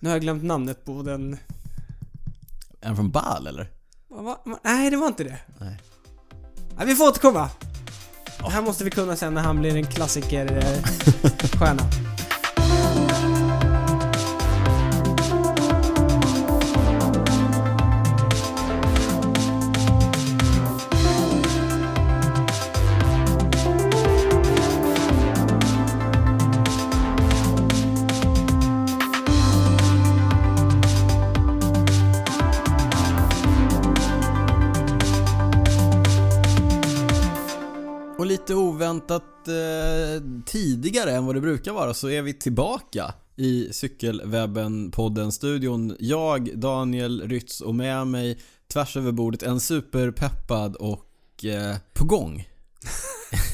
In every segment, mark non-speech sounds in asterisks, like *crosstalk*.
Nu har jag glömt namnet på den... Är han från Bal eller? Va, va, va? Nej, det var inte det. Nej. Nej, vi får återkomma. Det här måste vi kunna sen när han blir en klassiker *laughs* väntat eh, tidigare än vad det brukar vara så är vi tillbaka i Cykelwebben-podden-studion. Jag, Daniel Rytz och med mig tvärs över bordet en superpeppad och eh, på gång *laughs*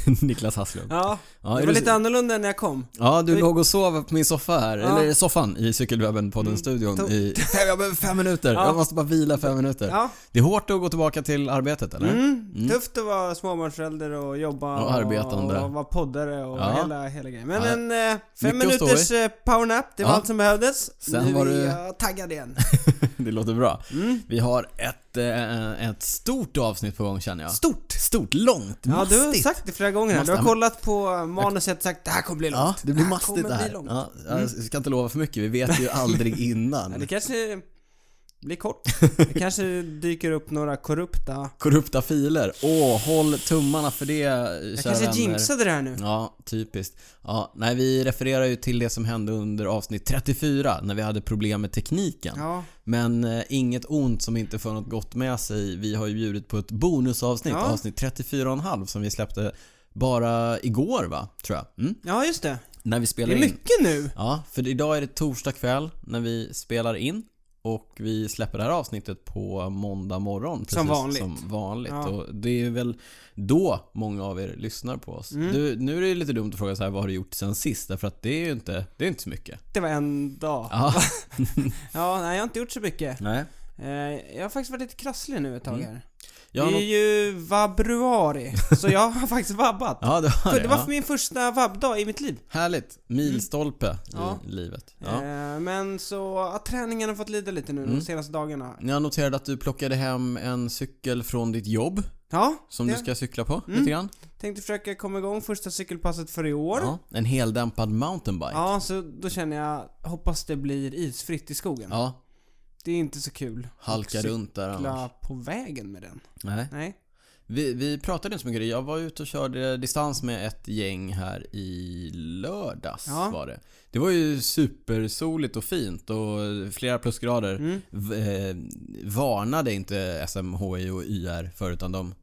*laughs* Niklas Hasslund. Ja, Ja, det är var du- lite annorlunda när jag kom. Ja, du Vi- låg och sov på min soffa här, Ja. eller soffan i Cykelwebben-podden-studion Mm, i... *laughs* Jag behöver fem minuter, Ja. jag måste bara vila fem minuter. Ja. Det är hårt att gå tillbaka till arbetet, eller? Mm. Mm. Tufft att vara småbarnsförälder och jobba Och arbetande. och vara poddare och Ja. hela, hela grejen. Men en eh, fem Mycket minuters eh, powernap, det var allt som behövdes. Sen nu var är du- jag taggad igen. *laughs* Det låter bra. Mm. Vi har ett, eh, ett stort avsnitt på gång känner jag. Stort! Stort, långt, Ja, mastigt. du har sagt det flera gånger. här. Du Mastigt. har kollat på manuset och sagt det här kommer bli långt. Ja, det blir här mastigt det bli här. långt. Ja, jag ska inte lova för mycket, vi vet ju *laughs* aldrig Ja, innan. det kanske blir kort. *laughs* Det kanske dyker upp några korrupta... Korrupta filer. Åh, håll tummarna för det, Jag kära kanske vänner. jinxade det här nu. Ja, typiskt. Ja, nej, vi refererar ju till det som hände under avsnitt 34 när vi hade problem med tekniken. Ja, Men eh, inget ont som inte för något gott med sig. Vi har ju bjudit på ett bonusavsnitt, Ja. avsnitt 34,5 som vi släppte bara igår va, tror jag. Mm? ja just det. När vi Det spelar är in. mycket nu. Ja, för idag är det torsdag kväll när vi spelar in och vi släpper det här avsnittet på måndag morgon. Precis Som vanligt. Som vanligt. Ja. Och det är väl då många av er lyssnar på oss. Mm. Du, nu är det lite dumt att fråga så här, vad har du gjort sen sist? Därför att det är ju inte, det är inte så mycket. Det var en dag. Ja. *laughs* Ja, nej jag har inte gjort så mycket. Nej. Eh, jag har faktiskt varit lite krasslig nu ett tag Mm. här. Har det är något... ju vabruari, så jag har *laughs* faktiskt vabbat. Ja, det har För det. det var ja. för min första vabbdag i mitt liv. Härligt. Milstolpe i Ja. livet. Ja. Eh, men så har träningen har fått lida lite nu Mm. de senaste dagarna. Jag noterade att du plockade hem en cykel från ditt jobb Ja, som det- du ska cykla på Mm. lite grann. tänkte försöka komma igång första cykelpasset för i år. Ja. Ja, en heldämpad mountainbike. så då känner jag, hoppas det blir isfritt i skogen. Ja, Det är inte så kul. halka runt där annars. På vägen med den. Nej. Nej. Vi, vi pratade inte så mycket. Jag var ute och körde distans med ett gäng här i lördags Ja. var det. Det var ju supersoligt och fint och flera plusgrader. Mm. Eh, varnade inte SMHI och YR för utan de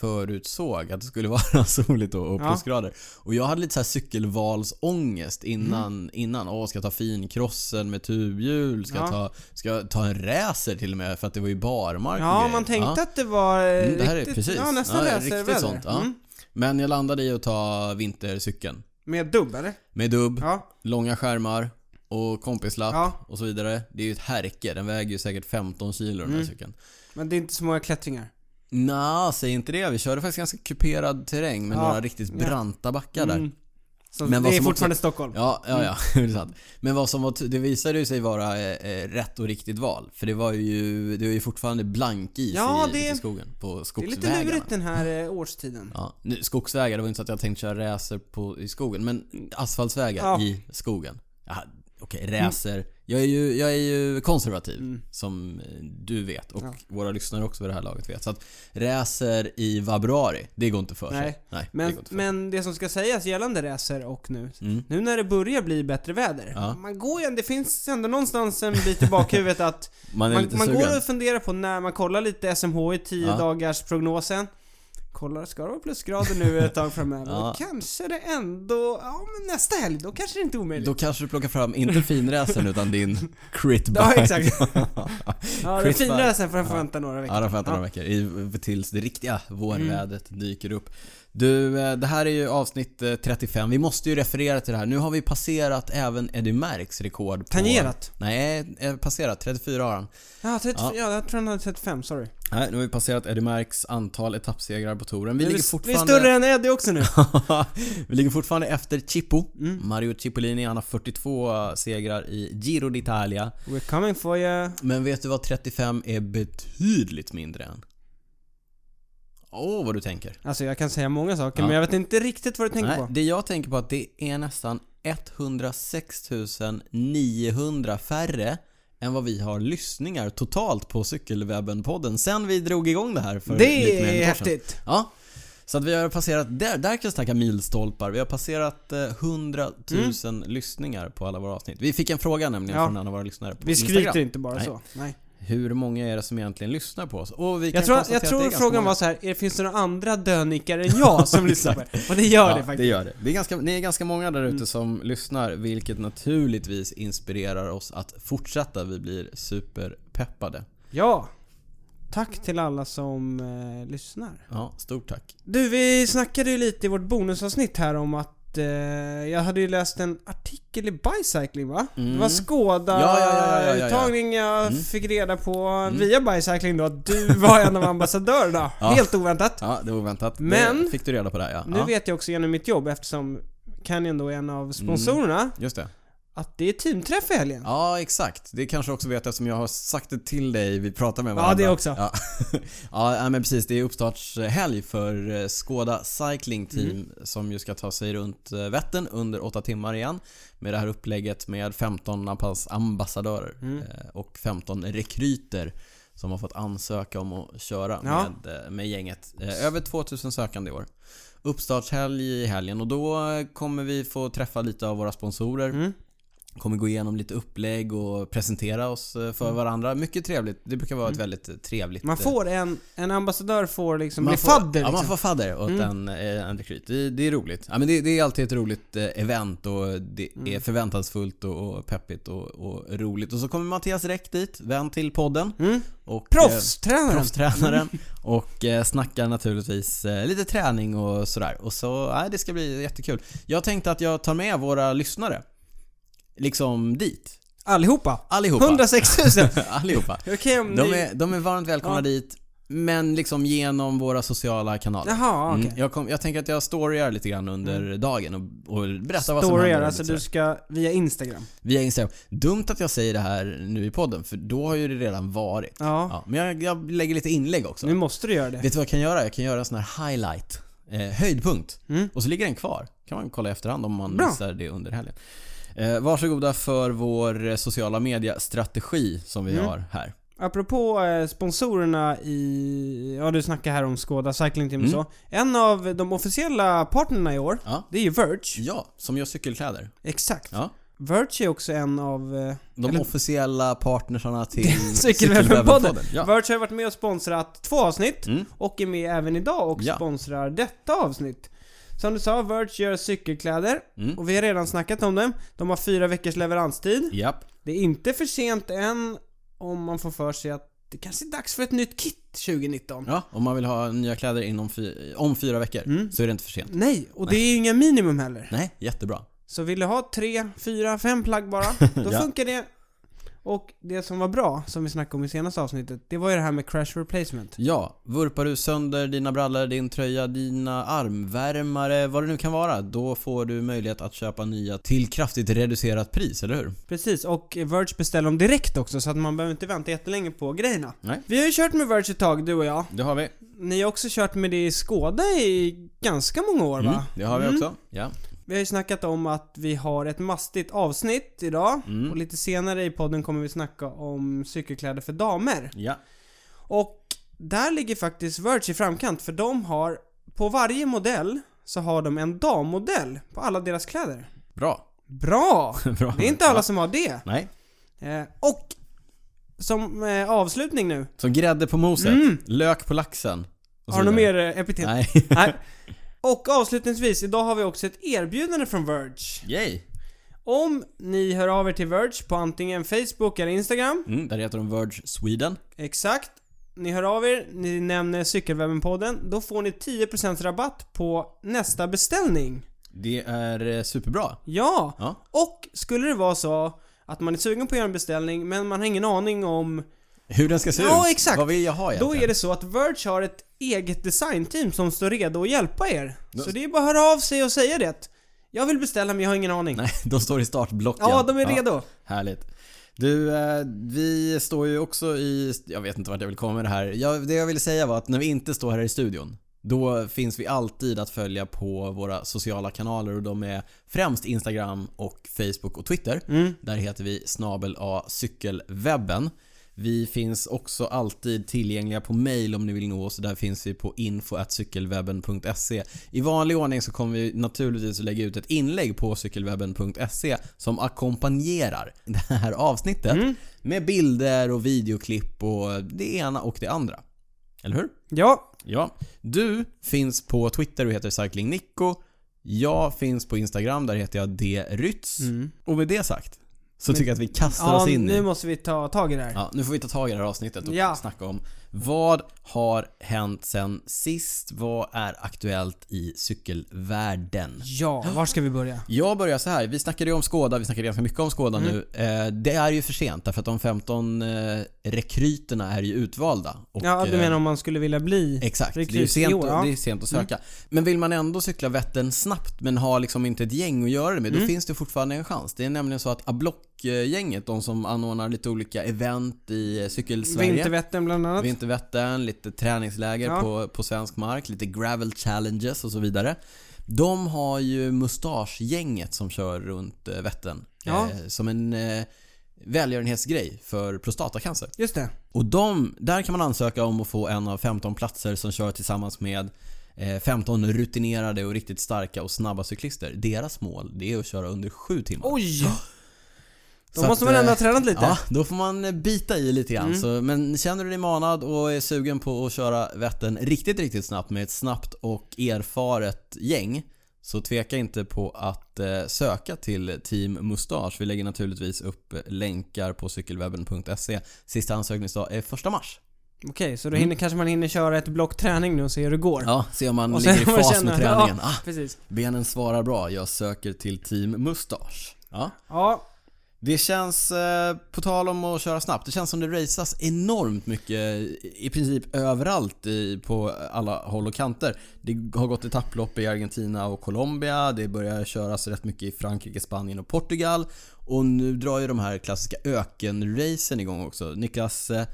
förutsåg att det skulle *laughs* vara soligt och, och Ja. plusgrader. Och jag hade lite så här cykelvalsångest innan, innan. Åh, ska jag ta finkrossen med tubhjul? Ska, Ja. jag ta, ska jag ta en racer till och med? För att det var ju barmark Ja, grejer. man tänkte Ja. att det var eh, Mm, det här är riktigt, precis. ja nästan Ja, riktigt sånt. Mm. Men jag landade i att ta vintercykeln. Med dubb eller? Med dubb, långa skärmar och kompislapp och så vidare. Det är ju ett härke. Den väger ju säkert 15 kilo den här Mm. cykeln. Men det är inte så många klättringar. Nja, säg inte det. Vi körde faktiskt ganska kuperad terräng med Ja. några riktigt branta backar där. Mm. Så Men det är fortfarande Stockholm. Ja, ja, ja. *laughs* det är sant. Men vad som var, det visade ju sig vara eh, eh, rätt och riktigt val. För det var ju, det var ju fortfarande blankis Ja, i, det- i skogen på Det är skogsvägarna. lite lurigt den här eh, årstiden. Ja, nu, skogsvägar, det var inte så att jag tänkte köra racer på, i skogen, men asfaltsvägar Ja. i skogen. Ja, Okej, racer. Jag, är ju, jag är ju konservativ, Mm. som eh, du vet och Ja. våra lyssnare också vid det här laget vet. Så att racer i februari, det går inte för Nej. sig. Nej, det Men, inte för men det som ska sägas gällande racer och nu. Mm. Nu när det börjar bli bättre väder. Ja. Man går ju, det finns ändå någonstans en bit i bakhuvudet att *laughs* Man man, man går och funderar på när man kollar lite SMHI 10 Ja. dagars prognosen. Kollar, ska det vara plusgrader nu ett tag framöver? *laughs* Ja. Och kanske det ändå, ja men nästa helg, då kanske det inte är omöjligt. Då kanske du plockar fram, inte finracern utan din critbike. *laughs* Ja, exakt. *laughs* Ja, den Chris finare Berg. sen får den få Ja. vänta några veckor. Ja, de får vänta några veckor i, tills det riktiga vårvädret Mm. dyker upp. Du, eh, det här är ju avsnitt eh, 35. Vi måste ju referera till det här. Nu har vi passerat även Eddie Merckx rekord på... Tangerat? Nej, eh, passerat. 34 har han. Ja, 30, Ja. ja. jag tror han hade 35, sorry. Nej, nu har vi passerat Eddie Merckx antal etappsegrar på touren. Vi Vi, ligger vi är fortfarande... större än Eddie också nu. *laughs* vi ligger fortfarande efter Chippo. Mm. Mario Cipollini, han har 42 segrar i Giro d'Italia. We're coming for you. Men vet du vad 35 är betydligt mindre än? Åh, vad du tänker. Alltså jag kan säga många saker, Ja. men jag vet inte riktigt vad du tänker Nej, på. det jag tänker på att det är nästan 106 900 färre än vad vi har lyssningar totalt på Cykelwebben-podden sen vi drog igång det här för lite mer än Det är sedan. häftigt. Ja. Så att vi har passerat, där, där kan jag snacka milstolpar. Vi har passerat eh, 100 000 lyssningar på alla våra avsnitt. Vi fick en fråga nämligen Mm. Ja. från en av våra lyssnare på Vi Instagram. skryter inte bara Nej. så. Nej. Hur många är det som egentligen lyssnar på oss? Och vi kan Jag tror, jag det tror frågan många. var så här, är- finns det några andra dönickar än jag som *laughs* lyssnar på det? Och det gör det det faktiskt. gör det. det är ganska, ni är ganska många där ute Mm. som lyssnar, vilket naturligtvis inspirerar oss att fortsätta. Vi blir superpeppade. Ja. Tack till alla som eh, lyssnar. Ja, stort tack. Du, vi snackade ju lite i vårt bonusavsnitt här om att eh, jag hade ju läst en artikel i Bicycling va? Mm. Det var Skåda Ja, ja, ja, ja, jag Mm. fick reda på via Bicycling då att du var en av ambassadörerna. *laughs* Helt oväntat. Ja, det var oväntat. Men- Det fick du reda på där ja. Nu vet jag också genom mitt jobb eftersom Canyon då är en av sponsorerna Just det. Att det är teamträff i helgen. Ja, exakt. Det kanske också vet eftersom jag har sagt det till dig, vi pratar med Ja, varandra. det också. Ja, *laughs* ja men precis. Det är uppstartshelg för eh, Skoda Cycling Team Mm. som ju ska ta sig runt eh, Vättern under 8 timmar igen. Med det här upplägget med 15 ampas- ambassadörer Mm. eh, och 15 rekryter som har fått ansöka om att köra Ja. med, med gänget. Över 2000 sökande i år. Uppstartshelg i helgen och då kommer vi få träffa lite av våra sponsorer. Mm. Kommer gå igenom lite upplägg och presentera oss eh, för varandra. Mycket trevligt. Det brukar vara ett väldigt eh, trevligt... Mm. Man eh, får en, en ambassadör får liksom man bli får- fadder Ja, man liksom. får fadder åt Mm. en, en rekryt. Det, det är roligt. Ja, men det, det är alltid ett roligt event och det Mm. är förväntansfullt och, och peppigt och, och roligt. Och så kommer Mattias Räck dit, vän till podden. Mm. Och, Proffstränaren! Eh, proffstränaren. *laughs* Och eh, snackar naturligtvis eh, lite träning och sådär. Och så, nej, det ska bli jättekul. Jag tänkte att jag tar med våra lyssnare. Liksom dit. Allihopa! Allihopa. 106 000! *laughs* Allihopa. Okej om De ni... är, de är varmt välkomna Ja. dit. Men liksom genom våra sociala kanaler. Jaha, okej. Mm, jag, kom, jag tänker att jag storyar lite grann under dagen och, och berättar vad som Storyar, händer. alltså du ska via Instagram. Via Instagram. Dumt att jag säger det här nu i podden, för då har ju det redan varit. Ja. Ja, men jag, jag lägger lite inlägg också. Nu måste du göra det. Vet du vad jag kan göra? Jag kan göra en sån här highlight. Eh, höjdpunkt. Mm. Och så ligger den kvar. kan man kolla i efterhand om man Bra. missar det under helgen. Eh, varsågoda för vår eh, sociala media-strategi som vi Mm. har här. Apropå eh, sponsorerna i... Ja, du snackar här om Skoda Cycling Team och Mm. så. En av de officiella partnerna i år, Ja. det är ju Verge. Ja, som gör cykelkläder. Exakt. Ja. Verge är också en av... Eh, De Eller- officiella partnersarna till *laughs* Cykelwebben-podden. Ja. Verge har varit med och sponsrat två avsnitt Mm. och är med även idag och Ja. sponsrar detta avsnitt. Som du sa, Verge gör cykelkläder Mm. och vi har redan snackat om dem. De har fyra veckors leveranstid. Japp. Det är inte för sent än om man får för sig att det kanske är dags för ett nytt kit 2019. Ja, om man vill ha nya kläder inom fy, om fyra veckor Mm. så är det inte för sent. Nej, och det är ju inga minimum heller. Nej, jättebra. Så vill du ha tre, fyra, fem plagg bara, *laughs* då Ja. funkar det. Och det som var bra, som vi snackade om i senaste avsnittet, det var ju det här med crash replacement. Ja, vurpar du sönder dina brallor, din tröja, dina armvärmare, vad det nu kan vara, då får du möjlighet att köpa nya till kraftigt reducerat pris, eller hur? Precis, och Verge beställer dem direkt också så att man behöver inte vänta jättelänge på grejerna. Nej. Vi har ju kört med Verge ett tag, du och jag. Det har vi. Ni har också kört med det i Skåda i ganska många år Mm, va? det har vi Mm. också. Ja. Vi har ju snackat om att vi har ett mastigt avsnitt idag. Mm. Och lite senare i podden kommer vi snacka om cykelkläder för damer. Ja. Och där ligger faktiskt Verge i framkant för de har, på varje modell, så har de en dammodell på alla deras kläder. Bra. Bra! *laughs* Bra. Det är inte alla Ja. som har det. Nej. Eh, och som eh, avslutning nu. Så grädde på moset, Mm. lök på laxen. Har du något mer eh, epitet? Nej. Nej. *laughs* Och avslutningsvis, idag har vi också ett erbjudande från Verge. Yay. Om ni hör av er till Verge på antingen Facebook eller Instagram, Mm, där heter de Verge Sweden. exakt. Ni hör av er, ni nämner Cykelwebben-podden, då får ni 10% rabatt på nästa beställning. Det är eh, superbra. Ja! Ja. Och skulle det vara så att man är sugen på att göra en beställning men man har ingen aning om Hur den ska se Ja, ut? exakt. Vad vill jag ha Då egentligen? är det så att Verge har ett eget designteam som står redo att hjälpa er. Då- Så det är bara att höra av sig och säga det. Jag vill beställa men jag har ingen aning. Nej, *laughs* de står i startblocken. Ja, de är redo. Härligt. Du, eh, vi står ju också i... Jag vet inte vart jag vill komma med det här. Jag, det jag ville säga var att när vi inte står här i studion då finns vi alltid att följa på våra sociala kanaler och de är främst Instagram och Facebook och Twitter. Mm. Där heter vi snabel A cykelwebben. Vi finns också alltid tillgängliga på mail om ni vill nå oss. Där finns vi på info.cykelwebben.se. I vanlig ordning så kommer vi naturligtvis att lägga ut ett inlägg på cykelwebben.se som ackompanjerar det här avsnittet Mm. med bilder och videoklipp och det ena och det andra. Eller hur? Ja, Ja. Du finns på Twitter och heter cyclingnico. Jag finns på Instagram, där heter jag drytz. Mm. Och med det sagt så Men- tycker jag att vi kastar ja oss in nu i... måste vi ta tag i det här. Ja, nu får vi ta tag i det här avsnittet och Ja. snacka om vad har hänt sen sist? Vad är aktuellt i cykelvärlden? Ja, var ska vi börja? Jag börjar så här. vi snackade ju om Skoda, vi snackade ganska mycket om Skoda Mm. nu. Eh, det är ju för sent därför att de 15 eh, rekryterna är ju utvalda. Och, Ja, du eh, menar om man skulle vilja bli... Exakt, det är, rekryt sent, år, ja. Mm. det är sent att söka. Men vill man ändå cykla Vättern snabbt men har liksom inte ett gäng att göra det med, då Mm. finns det fortfarande en chans. Det är nämligen så att Ablock-gänget, de som anordnar lite olika event i eh, Cykelsverige. Vintervättern bland annat. Vintervättern, lite träningsläger Ja. på, på svensk mark, lite gravel challenges och så vidare. De har ju Mustaschgänget som kör runt eh, Vättern. Ja. Eh, som en eh, välgörenhetsgrej för prostatacancer. Just det. Och de, där kan man ansöka om att få en av 15 platser som kör tillsammans med eh, 15 rutinerade och riktigt starka och snabba cyklister. Deras mål, det är att köra under 7 timmar. Oj! Då Så måste att, man ändå eh, ha tränat lite. Ja, då får man eh, bita i lite grann. Mm. Så, men känner du dig manad och är sugen på att köra Vättern riktigt, riktigt snabbt med ett snabbt och erfaret gäng så tveka inte på att eh, söka till Team Mustasch. Vi lägger naturligtvis upp eh, länkar på cykelwebben.se. Sista ansökningsdag är första mars. Okej, så då hinner, kanske man hinner köra ett block träning nu och se hur det går. Mm. Ja, se om man Och ligger i fas känner- med träningen. Ah, Precis. benen svarar bra, jag söker till Team Mustasch. Ja. Ja, Det känns, eh, på tal om att köra snabbt, det känns som det raceas enormt mycket i princip överallt i, på alla håll och kanter. Det har gått etapplopp i Argentina och Colombia, det börjar köras rätt mycket i Frankrike, Spanien och Portugal. Och nu drar ju de här klassiska ökenracen igång också. Niklas, eh,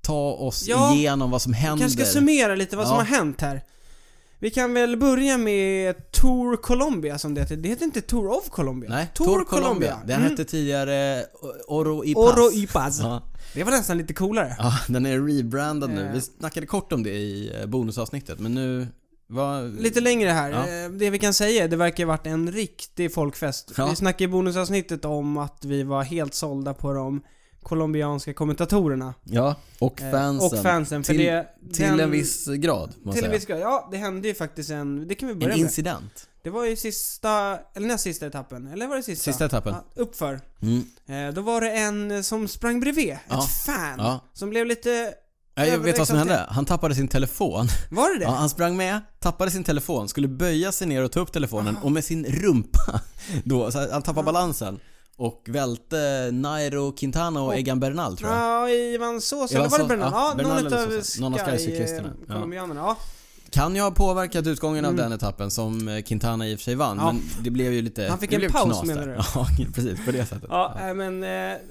ta oss Ja, igenom vad som händer. kanske ska summera lite vad som Ja. har hänt här. Vi kan väl börja med Tour Colombia som det heter. Det heter inte Tour of Colombia. Nej, Tour Colombia. Den Mm. hette tidigare Oro y Paz. Oro y Paz. Ja. Det var nästan lite coolare. Ja, den är rebrandad nu. Vi snackade kort om det i eh, bonusavsnittet, men nu... Vad... Lite längre här. Ja. Eh, Det vi kan säga det verkar ha varit en riktig folkfest. Ja. Vi snackade i bonusavsnittet om att vi var helt sålda på de colombianska kommentatorerna. Ja, och Eh, fansen. Och fansen. För Till- det, Till den- en viss grad, Till en säga. viss grad. Ja, det hände ju faktiskt en... Det kan vi börja En med. incident. Det var ju sista, eller näst sista etappen. Eller var det sista? Sista etappen. Ja, uppför. Mm. Eh, då var det en som sprang bredvid. Ja. Ett fan. Ja. Som blev lite... Jag vet vad som hände? Han tappade sin telefon. Var det det? Ja, han sprang med, tappade sin telefon, skulle böja sig ner och ta upp telefonen och med sin rumpa *laughs* då, så han tappade balansen och välte Nairo Quintana och Och- Egan Bernal tror jag. Ja, Ivan Sosa, eller var det Bernal? ja, Ja, Bernal någon av Sky-cyklisterna, ja. colombianerna. Ja. Kan ju ha påverkat utgången av Mm. den etappen som eh, Quintana i och för sig vann, Ja. men det blev ju lite... Han fick en paus, menar du? *laughs* Ja, *laughs* precis. På det sättet. Ja, men eh,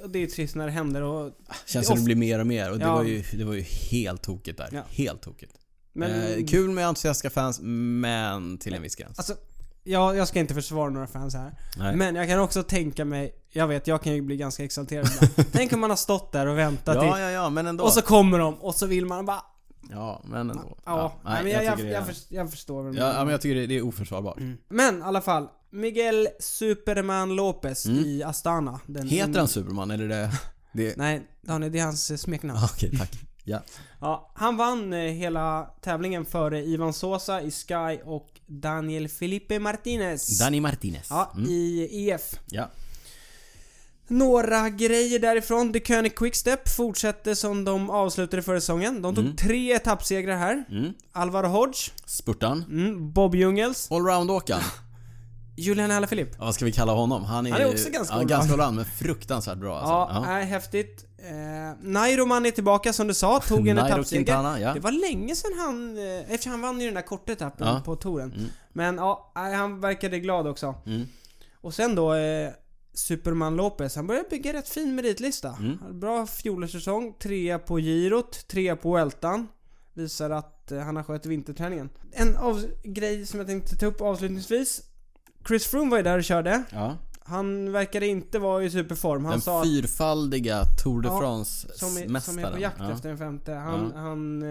det är ju trist när det händer och... Känns det som det blir mer och mer och det, Ja. var ju, det var ju helt tokigt där. Ja. Helt tokigt. Men... Eh, kul med entusiastiska fans, men till en viss gräns. Alltså, ja, jag ska inte försvara några fans här. Nej. Men jag kan också tänka mig, jag vet, jag kan ju bli ganska exalterad ibland. *laughs* Tänk om man har stått där och väntat ja, i, ja, ja, men ändå. och så kommer de och så vill man bara... Ja, men ändå. Ja, nej, nej, men jag, jag, jag, det är- först- jag förstår. Ja, ja, men jag tycker det, det är oförsvarbart. Mm. Men i alla fall, Miguel Superman Lopez Mm. i Astana. Den, Heter han Superman eller det... *laughs* det... Nej, Daniel, det är hans smeknamn. Okej, tack. Ja. Ja, han vann eh, hela tävlingen före Ivan Sosa i Sky och Daniel Felipe Martinez. Danny Martinez. Ja, Mm. i EF. Ja. Några grejer därifrån. The König Quickstep fortsätter som de avslutade förra säsongen. De tog Mm. tre etappsegrar här. Mm. Alvaro Hodge, Spurtan. mm, Bob Jungels, Allround-åkaren. *laughs* Julian Alaphilippe. Ja, vad ska vi kalla honom? Han är, Han är också ganska allround. ganska allround, men fruktansvärt bra alltså. Ja, Ja. nej, häftigt. Eh, Nairoman är tillbaka som du sa, tog *laughs* en etappseger. Ja. Det var länge sedan han, eh, eftersom han vann ju den där korta etappen Ja. på touren. Mm. Men ja, han verkade glad också. Mm. Och sen då eh, Superman Lopez, han började bygga rätt fin meritlista. Mm. Bra fjolårssäsong, trea på girot, trea på Weltan. Visar att eh, han har skött vinterträningen. En av, grej som jag tänkte ta upp avslutningsvis. Chris Froome var ju där och körde. Ja. Han verkade inte vara i superform. Han Den sa fyrfaldiga Tour de Ja, France som som är på jakt ja. efter en femte. Han, han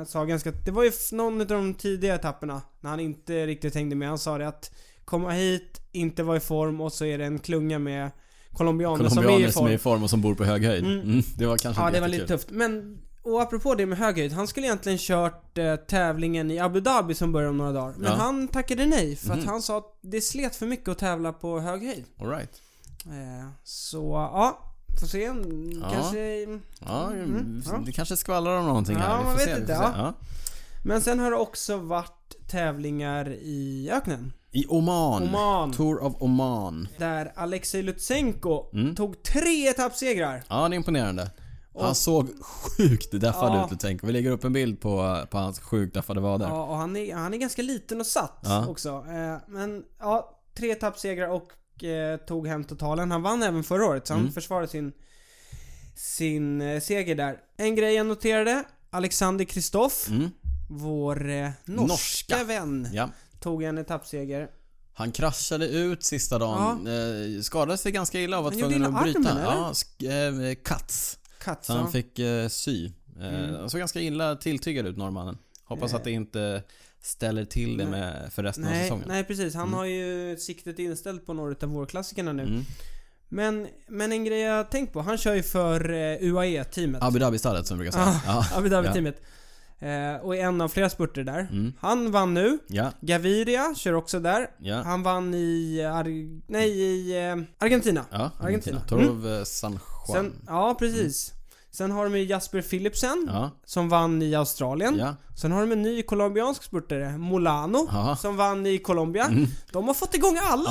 eh, sa ganska... Det var ju någon av de tidiga etapperna när han inte riktigt hängde med. Han sa det att komma hit, inte vara i form och så är det en klunga med colombianer som är i Colombianer som form. är i form och som bor på hög höjd. Mm. Mm. Det var kanske Ja, det var lite tufft. Men, och apropå det med hög höjd. Han skulle egentligen kört eh, tävlingen i Abu Dhabi som börjar om några dagar. Men Ja. han tackade nej för att Mhm. han sa att det slet för mycket att tävla på hög höjd. All right. Eh, så, ja. Får se. Ja. Kanske... Ja, Mm, ja. det kanske skvallrar om någonting Ja, här. Vi man får vet se, vi inte, får se. Ja. Men sen har det också varit tävlingar i öknen. I Oman. Oman. Tour of Oman. Där Alexej Lutsenko Mm. tog tre etappsegrar. Ja, det är imponerande. Han såg sjukt deffad Ja. ut, tänk. Vi lägger upp en bild på, på hans sjukt deffade vader. Ja, och han är, han är ganska liten och satt Ja. också. Eh, men ja, tre etappsegrar och eh, tog hem totalen. Han vann även förra året, så han Mm. försvarade sin, sin eh, seger där. En grej jag noterade. Alexander Kristoff, Mm. vår eh, norska, Norska. vän, Ja. tog en etappseger. Han kraschade ut sista dagen. Eh, skadade sig ganska illa och var tvungen att bryta. armen, ja, sk- eh, cuts. Katsa. han fick eh, sy. Eh, Mm. Han såg ganska illa tilltygad ut, norrmannen. Hoppas Eh. att det inte ställer till det Nej. med för resten av Nej, säsongen. nej precis. Han Mm. har ju siktet inställt på några av vårklassikerna nu. Mm. Men, men en grej jag tänkt på. Han kör ju för eh, UAE-teamet. Abu Dhabi-stallet som vi brukar säga. Ah, ja. Abu Dhabi-teamet. Eh, och är en av flera spurter där. Mm. Han vann nu. Ja, Gaviria kör också där. ja. Han vann i... Ar- nej, i eh, Argentina. Ja, Argentina. Tour of eh, San Juan. Sen, ja, precis. Sen har de ju Jasper Philipsen, Ja, som vann i Australien. ja. Sen har de en ny colombiansk spurtare, Molano, Ja. som vann i Colombia. Mm. De har fått igång alla!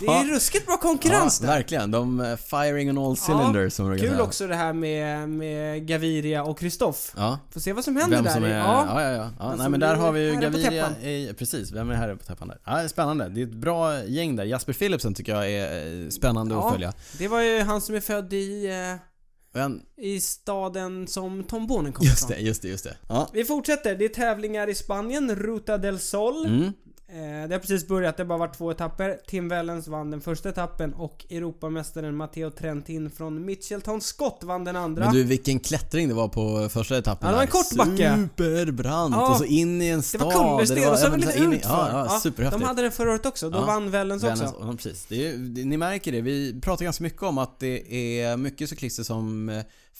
Det är ruskigt bra konkurrens där. verkligen. De eh, firing on all cylinders som Kul säga. också det här med, med Gaviria och Kristoff. Får se vad som händer Vem där. som är... Ja. Ja, ja, ja. Nej men där har vi ju Gaviria i, Precis, vem är herre på täppan där? Ja, spännande. Det är ett bra gäng där. Jasper Philipsen tycker jag är eh, spännande att följa. Det var ju han som är född i, eh, Men, i staden som Tom Bonen kommer just ifrån. det, just det, just det. Ja. Vi fortsätter. Det är tävlingar i Spanien. Ruta del Sol. Mm. Eh, det har precis börjat. Det har bara varit två etapper. Tim Wellens vann den första etappen och Europamästaren Matteo Trentin från Mitchelton Scott vann den andra. Men du, vilken klättring det var på första etappen Ja, det var en kort backe. Superbrant Ja. och så in i en det stad. var kullersten och så det lite in i-. Ja, ja, superhäftigt. de hade den förra året också. Då Ja. vann Wellens också. Ja, precis. Det är, det, ni märker det. Vi pratar ganska mycket om att det är mycket cyklister som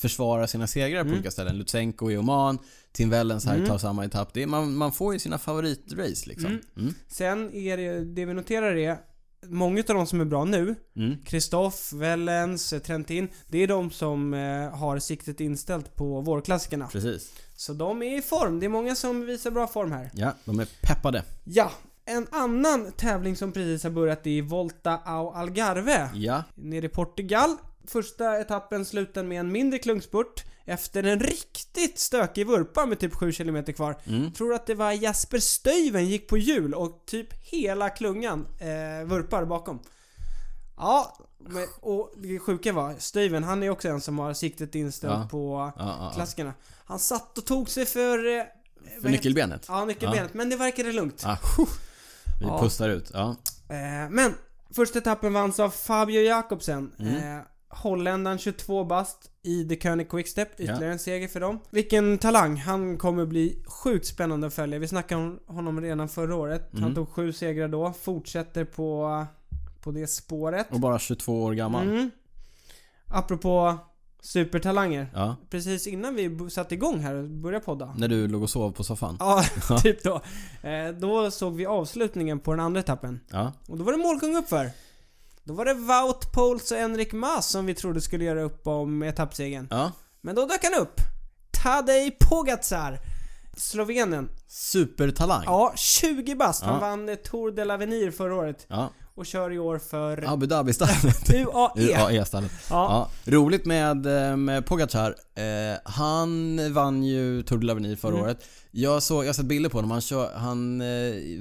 försvarar sina segrar på Mm. olika ställen. Lutsenko i Oman, Tim Wellens här Mm. tar samma etapp. Är, man, man får ju sina favoritrace liksom. Mm. Mm. Sen är det, det vi noterar är Många av de som är bra nu, Mm. Kristoff, Wellens, eh, Trentin, det är de som eh, har siktet inställt på vårklassikerna. Precis. Så de är i form. Det är många som visar bra form här. Ja, de är peppade. Ja, en annan tävling som precis har börjat är Volta ao Algarve. Ja. Nere i Portugal. Första etappen slutade med en mindre klungspurt efter en riktigt stökig vurpa med typ 7 km kvar. Mm. Tror att det var Jasper Stuyven gick på hjul och typ hela klungan eh, vurpar bakom. Ja, men, och det sjuka var, Stuyven han är också en som har siktet inställt Ja. på Ja, klassikerna. Han satt och tog sig för... Eh, För nyckelbenet. Ja, nyckelbenet. Men det verkade lugnt. Ah, vi pustar ut. Ja. Eh, men första etappen vanns av Fabio Jakobsen. Mm. Eh, Holländaren 22 bast i The König Quickstep. Ytterligare Ja. en seger för dem. Vilken talang. Han kommer bli sjukt spännande att följa. Vi snackade om honom redan förra året. Han Mm. tog sju segrar då. Fortsätter på, på det spåret. Och bara 22 år gammal. Mm. Apropå supertalanger. Ja. Precis innan vi satte igång här och började podda. När du låg och sov på soffan. Ja, *laughs* *laughs* typ då. Eh, då såg vi avslutningen på den andra etappen. Ja. Och då var det målkung uppför. Då var det Wout Poels och Enrik Mas som vi trodde skulle göra upp om etappsegern. Ja. Men då dök han upp. Tadej Pogacar. Slovenen. Supertalang. Ja, 20 bast. Han Ja. vann Tour de l'Avenir förra året. Ja. Och kör i år för Abu Dhabi-stallet. *laughs* UAE. UAE-stallet. Ja. Ja, roligt med, eh, med Pogacar. Eh, han vann ju Tour de l'Avenir förra Mm. året. Jag, såg, jag har sett bilder på honom. Han, kör, han eh,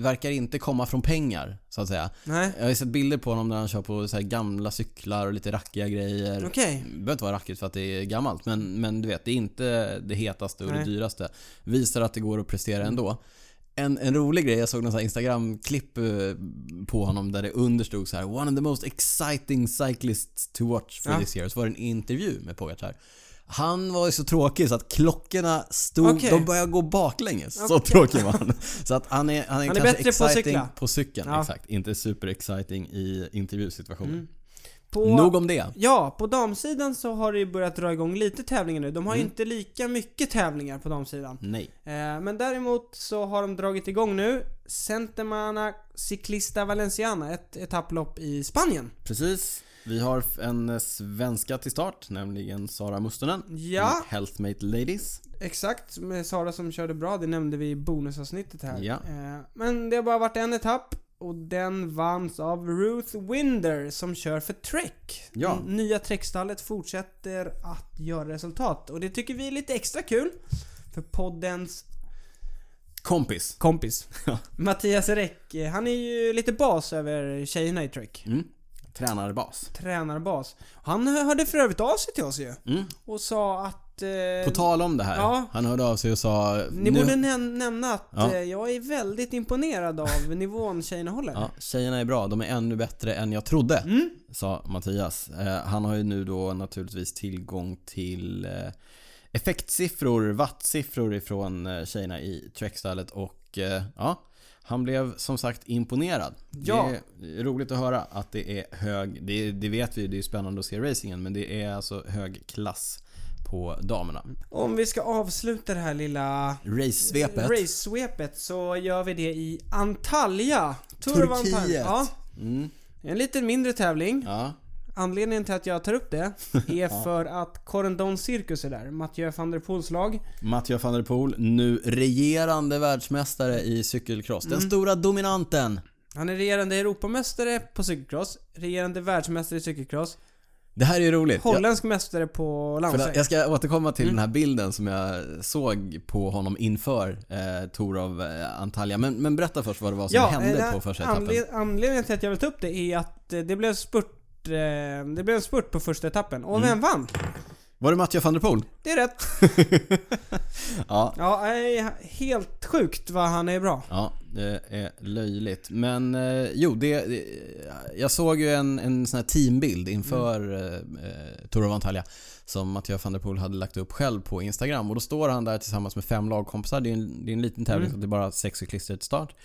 verkar inte komma från pengar, så att säga. Nej, Jag har sett bilder på honom när han kör på så här gamla cyklar och lite rackiga grejer. okej. Det behöver inte vara rackigt för att det är gammalt, men, men du vet, det är inte det hetaste och Nej. det dyraste. Visar att det går att prestera ändå. En, en rolig grej, jag såg någon Instagram-klipp eh, på honom där det understod så här One of the most exciting cyclists to watch for Ja. this year. Så var det en intervju med Pogacar. Han var ju så tråkig så att klockorna stod, Okej. de började gå baklänges. Så Okej. tråkig var han. Så att han är, han är, Han är kanske bättre på exciting cykla. på cykeln. Ja. Exakt. Inte super exciting i intervjusituationen. Mm. På, Nog om det. Ja, på damsidan så har det ju börjat dra igång lite tävlingar nu. De har ju Mm. inte lika mycket tävlingar på damsidan. Nej. Eh, men däremot så har de dragit igång nu Centemana Ciclista Valenciana, ett etapplopp i Spanien. Precis. Vi har en svenska till start, nämligen Sara Mustonen. Ja, Healthmate Ladies. exakt. Med Sara som körde bra, det nämnde vi i bonusavsnittet här. Ja. Eh, men det har bara varit en etapp. Och den vanns av Ruth Winder som kör för Trek. Ja. Nya Trek-stallet fortsätter att göra resultat. Och det tycker vi är lite extra kul. För poddens Kompis. kompis. *laughs* Ja. Mattias Räck, han är ju lite bas över tjejerna i Trek. Mm. Tränarbas. Tränarbas. Han hörde för övrigt av sig till oss ju. Mm. Och sa att... Eh, På tal om det här. ja. Han hörde av sig och sa... ni nu- borde näm- nämna att Ja. eh, jag är väldigt imponerad av nivån tjejerna håller. Ja, tjejerna är bra. De är ännu bättre än jag trodde. Mm. Sa Mattias. Eh, han har ju nu då naturligtvis tillgång till eh, effektsiffror, wattsiffror ifrån eh, tjejerna i Trek-stallet och eh, ja, han blev som sagt imponerad. Ja. Det är roligt att höra att det är hög, det, det vet vi, det är spännande att se racingen, men det är alltså hög klass på damerna. Om vi ska avsluta det här lilla Race-svepet. race-svepet så gör vi det i Antalya. Of Antalya. Turkiet. Ja, Mm, en lite mindre tävling. ja. Anledningen till att jag tar upp det *laughs* är för att Corendon Circus är där. Mathieu van der Poels lag. Mathieu van der Poel, nu regerande världsmästare i cykelcross. Den Mm. stora dominanten. Han är regerande Europamästare på cykelcross, regerande världsmästare i cykelcross, Det här är ju roligt. Jag, holländsk mästare på landsväg. jag ska återkomma till Mm. den här bilden som jag såg på honom inför eh, Tour of eh, Antalya. Men, men berätta först vad det var som hände eh, på första etappen. anled- Anledningen till att jag vill ta upp det är att eh, det blev spurt eh, det blev en spurt på första etappen. Och Mm. vem vann? Var det Mathieu van der Poel? Det är rätt. *laughs* Ja. Ja, eh, helt sjukt vad han är bra. Ja, det är löjligt. Men eh, jo, det, det, jag såg ju en, en sån här teambild inför Mm. eh, Tour of Antalya som Mathieu van der Poel hade lagt upp själv på Instagram och då står han där tillsammans med fem lagkompisar. Det är en, det är en liten tävling Mm. så det är bara sex cyklister till start.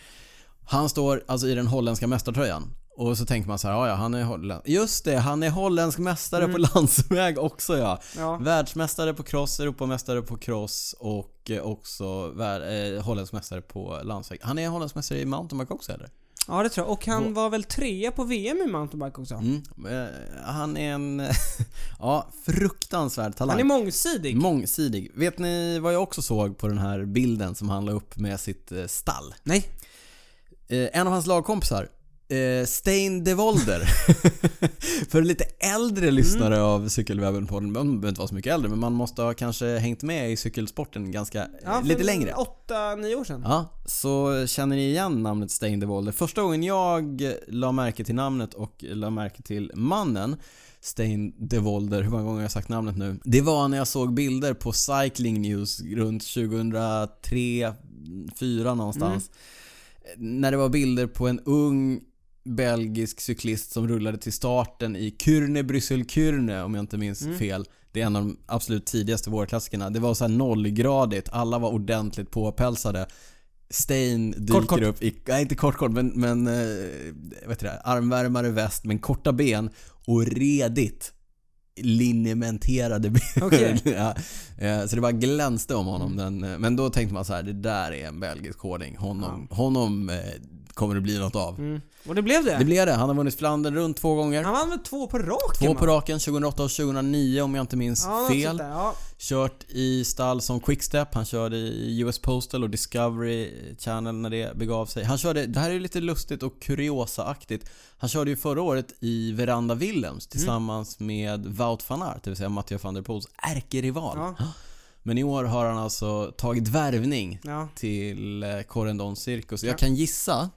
Han står alltså i den holländska mästartröjan. Och så tänker man så här, ja ja, han är holländsk. Just det, han är holländsk mästare Mm. på landsväg också ja. Ja. Världsmästare på cross, Europamästare på cross och eh, också vär, eh, holländsk mästare på landsväg. Han är holländsk mästare i mountainbike också eller? ja, det tror jag. Och han var väl trea på VM i mountainbike också. Mm. Eh, han är en, *laughs* ja, fruktansvärd talang. Han är mångsidig. Mångsidig. Vet ni vad jag också såg på den här bilden som han la upp med sitt eh, stall? Nej. En av hans lagkompisar, eh, Stein de Volder. *laughs* För lite äldre lyssnare Mm. av Cykelwebben på den, man behöver inte vara så mycket äldre, men man måste ha kanske hängt med i cykelsporten ganska, eh, Ja, lite längre. Åtta, nio år sedan. Ja, så känner ni igen namnet Stein de Volder? Första gången jag la märke till namnet och la märke till mannen Stein de Volder, hur många gånger har jag sagt namnet nu? Det var när jag såg bilder på Cycling News runt 2003, 2004 någonstans. När det var bilder på en ung belgisk cyklist som rullade till starten i Kürne, Bryssel-Kürne om jag inte minns Mm. fel. Det är en av de absolut tidigaste vårklassikerna. Det var så här nollgradigt, alla var ordentligt påpälsade. Stein dyker Kort, kort. upp i, nej inte kort kort men, men eh, heter det, armvärmare väst men korta ben och redigt linjementerade ben. Okej. *laughs* ja, eh, så det bara glänste om honom. Den, eh, men då tänkte man så här: det där är en belgisk koding. Honom, honom eh, kommer det bli något av. Mm. Och det blev det. Det blev det. Han har vunnit Flandern runt två gånger. Han vann väl två på raken Två på raken, 2008 och 2009 om jag inte minns ja, fel. där. Ja. Kört i stall som Quickstep, han körde i US Postal och Discovery Channel när det begav sig. Han körde, det här är lite lustigt och kuriosa-aktigt. Han körde ju förra året i Veranda Willems tillsammans med Wout van Aert, det vill säga Mathieu van der Poels ärkerival. Ja. Men i år har han alltså tagit värvning Ja. till eh, Corendon Circus. Ja. Jag kan gissa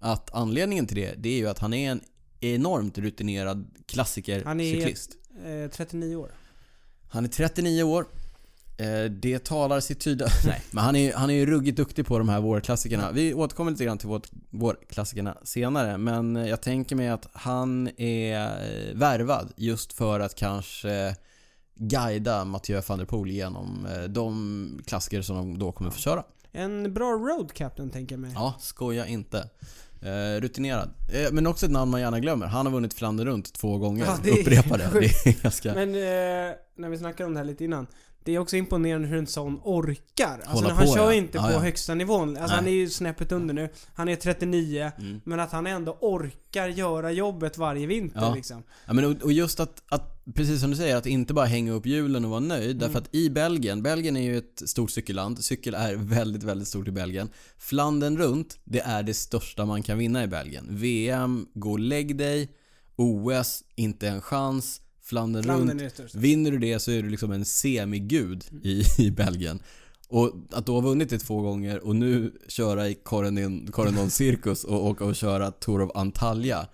att anledningen till det, det är ju att han är en enormt rutinerad klassikercyklist. Han är eh, 39 år. Han är 39 år. Eh, Det talar sitt tydliga... *laughs* Nej, men han är, han är ju ruggigt duktig på de här vårklassikerna. Vi återkommer lite grann till vårt, vårklassikerna senare, men jag tänker mig att han är eh, värvad just för att kanske guida Mathieu van der Poel genom eh, de klassiker som de då kommer få köra. En bra road captain tänker jag mig. Ja, skoja inte. Eh, rutinerad. Eh, men också ett namn man gärna glömmer. Han har vunnit Flandern runt två gånger. Ja, det är Upprepa det. sjukt. Det är ganska... Men eh, när vi snackade om det här lite innan. Det är också imponerande hur en sån orkar. Alltså han på, kör ja. inte Ja, på ja. högsta nivån. Alltså Nej. han är ju snäppet under nu. Han är 39. Mm. Men att han ändå orkar göra jobbet varje vinter Ja. liksom. Ja, men och, och just att, att, precis som du säger, att inte bara hänga upp hjulen och vara nöjd. Mm. Därför att i Belgien, Belgien är ju ett stort cykelland. Cykel är väldigt, väldigt stort i Belgien. Flandern runt, det är det största man kan vinna i Belgien. VM, gå och lägg dig. OS, inte en chans. Flandern, Flandern runt. Vinner du det så är du liksom en semigud i, i Belgien. Och att då ha vunnit det två gånger och nu köra i Corendon, Circus och åka och köra Tour of Antalya.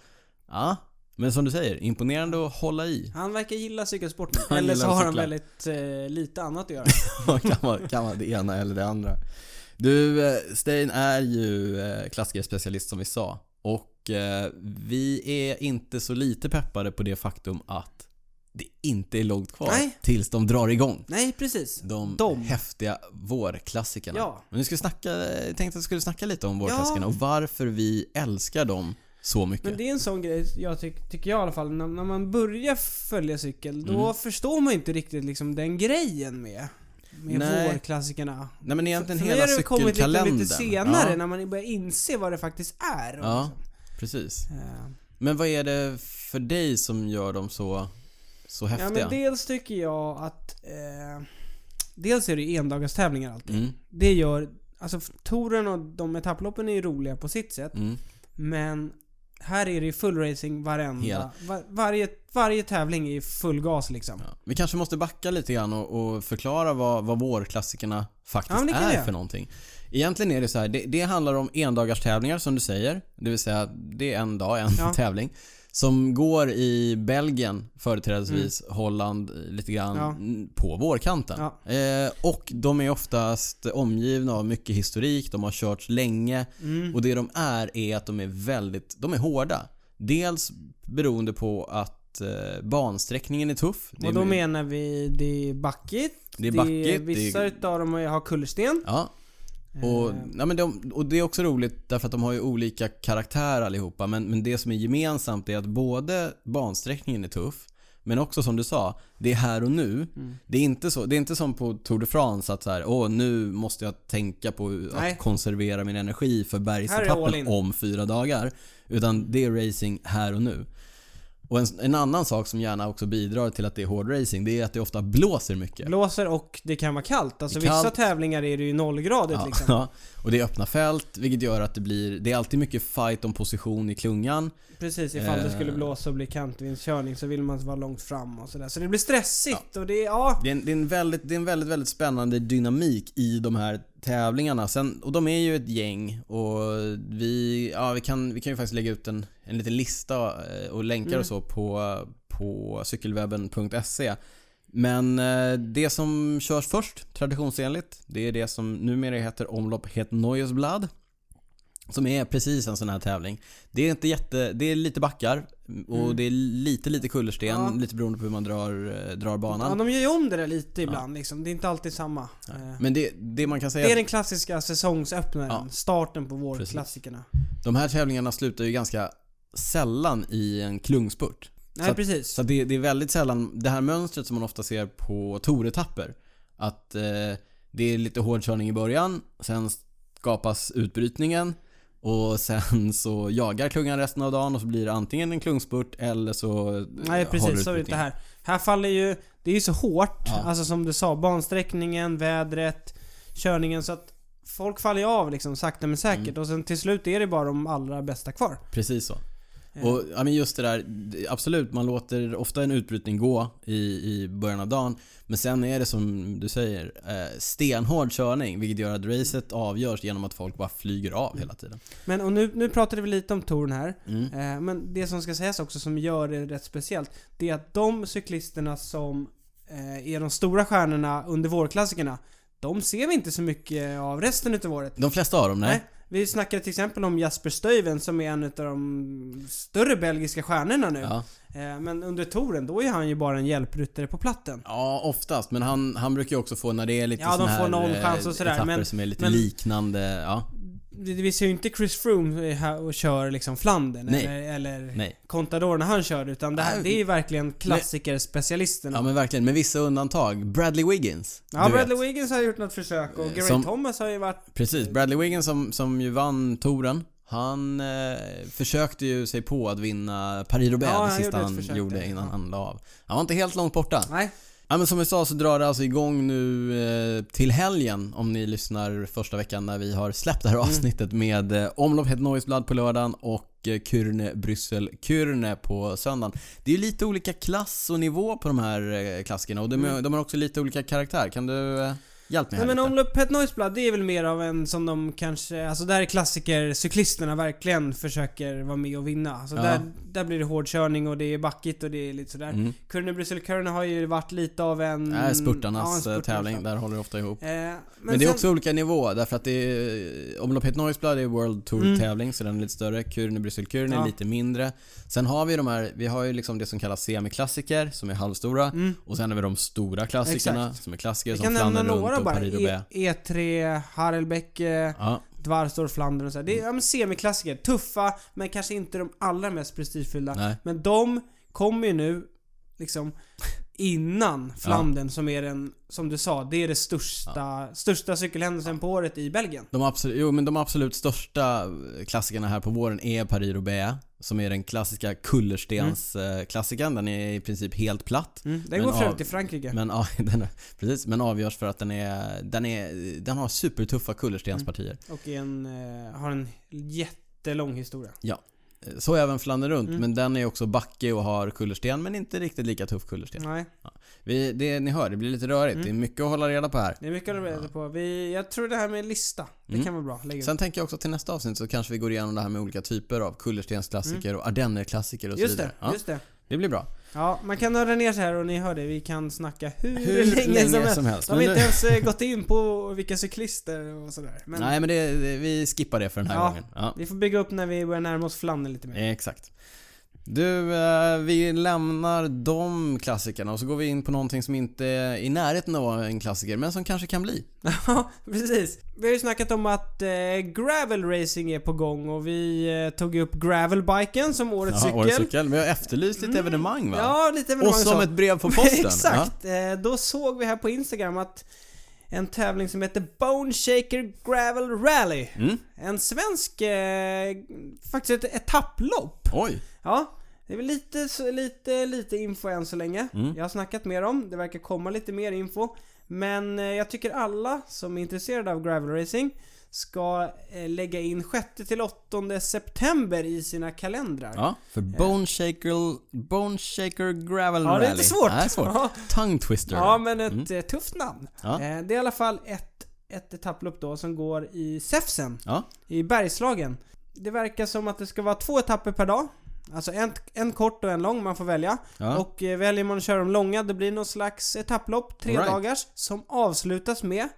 Ja, men som du säger, imponerande att hålla i. Han verkar gilla cykelsporten. *laughs* Han Eller så har han väldigt eh, lite annat att göra. *laughs* kan, vara, kan vara det ena eller det andra. Du, eh, Stein är ju eh, klassikerspecialist som vi sa. Och eh, vi är inte så lite peppade på det faktum att det inte är långt kvar Nej. tills de drar igång. Nej, precis. De, De. häftiga vårklassikerna. Ja. Men nu ska vi snacka, jag tänkte att jag skulle snacka lite om vårklassikerna och varför vi älskar dem så mycket. Men det är en sån grej, jag tyck, tycker jag i alla fall, när, när man börjar följa cykel, då Mm. förstår man inte riktigt liksom den grejen med, med Nej. vårklassikerna. Nej men egentligen För hela har det kommit lite, cykelkalendern. lite senare, Ja, när man börjar inse vad det faktiskt är. Ja. Precis. Eh, Men vad är det för dig som gör dem så, så Ja häftiga? men dels tycker jag att... Eh, dels är det ju endagstävlingar alltid. Mm, Det gör... Alltså touren och de etapploppen är ju roliga på sitt sätt. mm. Men här är det ju full racing varenda... Var, varje, varje tävling är ju full gas liksom. Ja. Vi kanske måste backa lite grann och, och förklara vad, vad vårklassikerna faktiskt Ja, är för någonting. Egentligen är det så här, det, det handlar om endagars som du säger. Det vill säga, det är en dag, en Ja. tävling. Som går i Belgien företrädesvis, Holland eh, lite grann, Ja. mm, på vårkanten. Ja. Eh, och de är oftast omgivna av mycket historik, de har körts länge. Mm. Och det de är, är att de är väldigt, de är hårda. Dels beroende på att eh, bansträckningen är tuff. Och är då menar vi, det är backigt. Det är backigt, vissa det utav dem har kullersten. Ja, och, Eh, ja, men de, och det är också roligt därför att de har ju olika karaktär allihopa. Men, men det som är gemensamt är att både bansträckningen är tuff, men också som du sa, det är här och nu. Mm. Det, är inte så, det är inte som på Tour de France att så här, åh nu måste jag tänka på Nej. att konservera min energi för bergsetappen om fyra dagar. Utan det är racing här och nu. Och en, en annan sak som gärna också bidrar till att det är hård racing, det är att det ofta blåser mycket. Blåser och det kan vara kallt. Alltså är vissa kallt. tävlingar är det ju nollgradigt Ja, liksom. ja, och det är öppna fält, vilket gör att det blir... Det är alltid mycket fight om position i klungan. Precis, ifall det skulle Eh. blåsa och bli kantvindskörning så vill man vara långt fram och sådär. Så det blir stressigt och det, ja. Det är, en, det, är en väldigt, det är en väldigt, väldigt spännande dynamik i de här tävlingarna. Sen, och de är ju ett gäng och vi, ja, vi, kan, vi kan ju faktiskt lägga ut en, en liten lista eh, och länkar Mm. och så på, på cykelwebben.se. Men eh, det som körs först, traditionsenligt, det är det som numera heter omlopp Het Neuesblad. Som är precis en sån här tävling. Det är inte jätte, det är lite backar och Mm. det är lite, lite kullersten, Ja. lite beroende på hur man drar, eh, drar banan. ja. De gör ju om det där lite ibland liksom. Det är inte alltid samma. Eh, Men det, det man kan säga Det är den klassiska säsongsöppnaren. Ja. Starten på vårklassikerna. De här tävlingarna slutar ju ganska sällan i en klungspurt. Nej att- precis. Så det, det är väldigt sällan det här mönstret som man ofta ser på touretapper. Att eh, det är lite hårdkörning i början, sen skapas utbrytningen Och sen så jagar klungan resten av dagen och så blir det antingen en klungspurt eller så Nej precis, så är det inte här. Här faller ju, det är ju så hårt, Ja. alltså som du sa, bansträckningen, vädret, körningen så att folk faller ju av liksom sakta men säkert Mm. och sen till slut är det bara de allra bästa kvar. Precis så. Och ja, men just det där, absolut man låter ofta en utbrytning gå i, i början av dagen Men sen är det som du säger, eh, stenhård körning vilket gör att racet avgörs genom att folk bara flyger av hela tiden. Men och nu, nu pratade vi lite om touren här. Mm. Eh, men det som ska sägas också som gör det rätt speciellt, det är att de cyklisterna som eh, är de stora stjärnorna under vårklassikerna, de ser vi inte så mycket av resten utav året. De flesta av dem, nej. Vi snackade till exempel om Jasper Stuyven som är en utav de större belgiska stjärnorna nu. Ja. Eh, men under touren, då är han ju bara en hjälpryttare på platten. ja, oftast. Men han, han brukar ju också få när det är lite Ja, de får här någon eh, chans och sådär, etapper men- som är lite men- liknande, ja. Vi ser ju inte Chris Froome här och kör liksom Flandern Nej. eller, eller Nej. Contador när han kör utan det, här, Nej. det är ju verkligen klassikerspecialisterna. Ja men verkligen, med vissa undantag. Bradley Wiggins. Ja, Bradley vet. Wiggins har gjort något försök och Eh, Gary som- Thomas har ju varit... Precis, Bradley Wiggins som, som ju vann touren Han eh, försökte ju sig på att vinna Paris-Roubaix Ja, det sista han gjorde innan ja. han la av. Han var inte helt långt borta. Nej. Ja men som vi sa så drar det alltså igång nu eh, till helgen om ni lyssnar första veckan när vi har släppt det här Mm. avsnittet med eh, Omlopp Het Noisblad på lördagen och eh, Kürne Bryssel Kürne på söndagen. Det är ju lite olika klass och nivå på de här eh, klassikerna och de, Mm. de har också lite olika karaktär. Kan du eh, hjälpa mig här Nej, men lite? omlopp Pet Noiseblad, det är väl mer av en som de kanske, alltså där är klassiker, cyklisterna verkligen försöker vara med och vinna. Alltså Ja. där, där blir det hårdkörning och det är backigt och det är lite sådär. Mm. Kurne Bryssel Kurne har ju varit lite av en... Det är ja, en spurtarnas spurtarnas eh, tävling, tävling. där håller det ofta ihop. Eh, Men, men det är sen- också olika nivå därför att det är Omlopp Het Noisblad är World Tour Mm. tävling så den är lite större. Kürne Bryssel Kürne är Ja. lite mindre. Sen har vi de här, vi har ju liksom det som kallas semiklassiker som är halvstora. Mm. Och sen har vi de stora klassikerna som är klassiker Vi som kan nämna Flandern runt några och bara. E- E3, Harelbecke, Ja, Dvarstor, Flandern och så. här. Det är ja, men semiklassiker. Tuffa, men kanske inte de allra mest prestigefyllda. nej. Men de kommer ju nu, liksom, innan Flandern som är den, som du sa, det är det största, största cykelhändelsen på året i Belgien. De absolut, jo, men de absolut största klassikerna här på våren är Paris-Roubaix. Som är den klassiska kullerstensklassikern. Den är i princip helt platt. Mm. Den går övrigt till Frankrike. Men, ja, *laughs* den är, precis, men avgörs för att den är, den är, den har supertuffa kullerstenspartier. Och är en, eh, har en jättelång historia. Så även Flandern runt, Mm. men den är också backig och har kullersten, men inte riktigt lika tuff kullersten. Nej, Vi, det, ni hör, det blir lite rörigt. Mm. Det är mycket att hålla reda på här. det är mycket att reda på. Vi, jag tror det här med lista, det Mm. kan vara bra. Lägg ut. Sen tänker jag också till nästa avsnitt så kanske vi går igenom det här med olika typer av kullerstensklassiker och ardennerklassiker och så Mm. Just vidare. det, Ja, just det. Det blir bra. Ja, man kan nörda ner sig här och ni hör det, vi kan snacka hur, Hur länge, som helst. De har inte nu- ens eh, gått in på vilka cyklister och sådär. Men Nej men det, vi skippar det för den här Ja. gången. Ja. vi får bygga upp när vi börjar närma oss Flandern lite mer. Exakt. Du, eh, vi lämnar de klassikerna och så går vi in på någonting som inte är i närheten av en klassiker, men som kanske kan bli. *laughs* Ja, precis. Vi har ju snackat om att eh, gravel racing är på gång och vi eh, tog upp gravelbiken som årets Ja, cykel. årets cykel. Vi har efterlyst lite Mm. evenemang va? Ja, lite och evenemang som så. ett brev på posten. *laughs* Exakt! Eh, då såg vi här på Instagram att en tävling som heter Bone Shaker Gravel Rally. Ja. Mm. En svensk, eh, faktiskt ett etapplopp. Oj. Ja, det är väl lite, lite, lite info än så länge. Mm. Jag har snackat mer om, det verkar komma lite mer info. Men eh, jag tycker alla som är intresserade av gravel racing ska eh, lägga in 6-8 september i sina kalendrar. Ja, för Bone Shaker, Bone Shaker Gravel Ja, Rally. det är lite svårt. Nej, svårt. Ja, Tongue Twister. ja men ett Mm. eh, tufft namn. Ja. Eh, det är i alla fall ett, ett etapplopp då som går i Säfsen, Ja. i Bergslagen. Det verkar som att det ska vara två etapper per dag. Alltså en, en kort och en lång, man får välja. Ja. Och eh, väljer man att köra de långa, det blir någon slags etapplopp, tre right. dagars, som avslutas med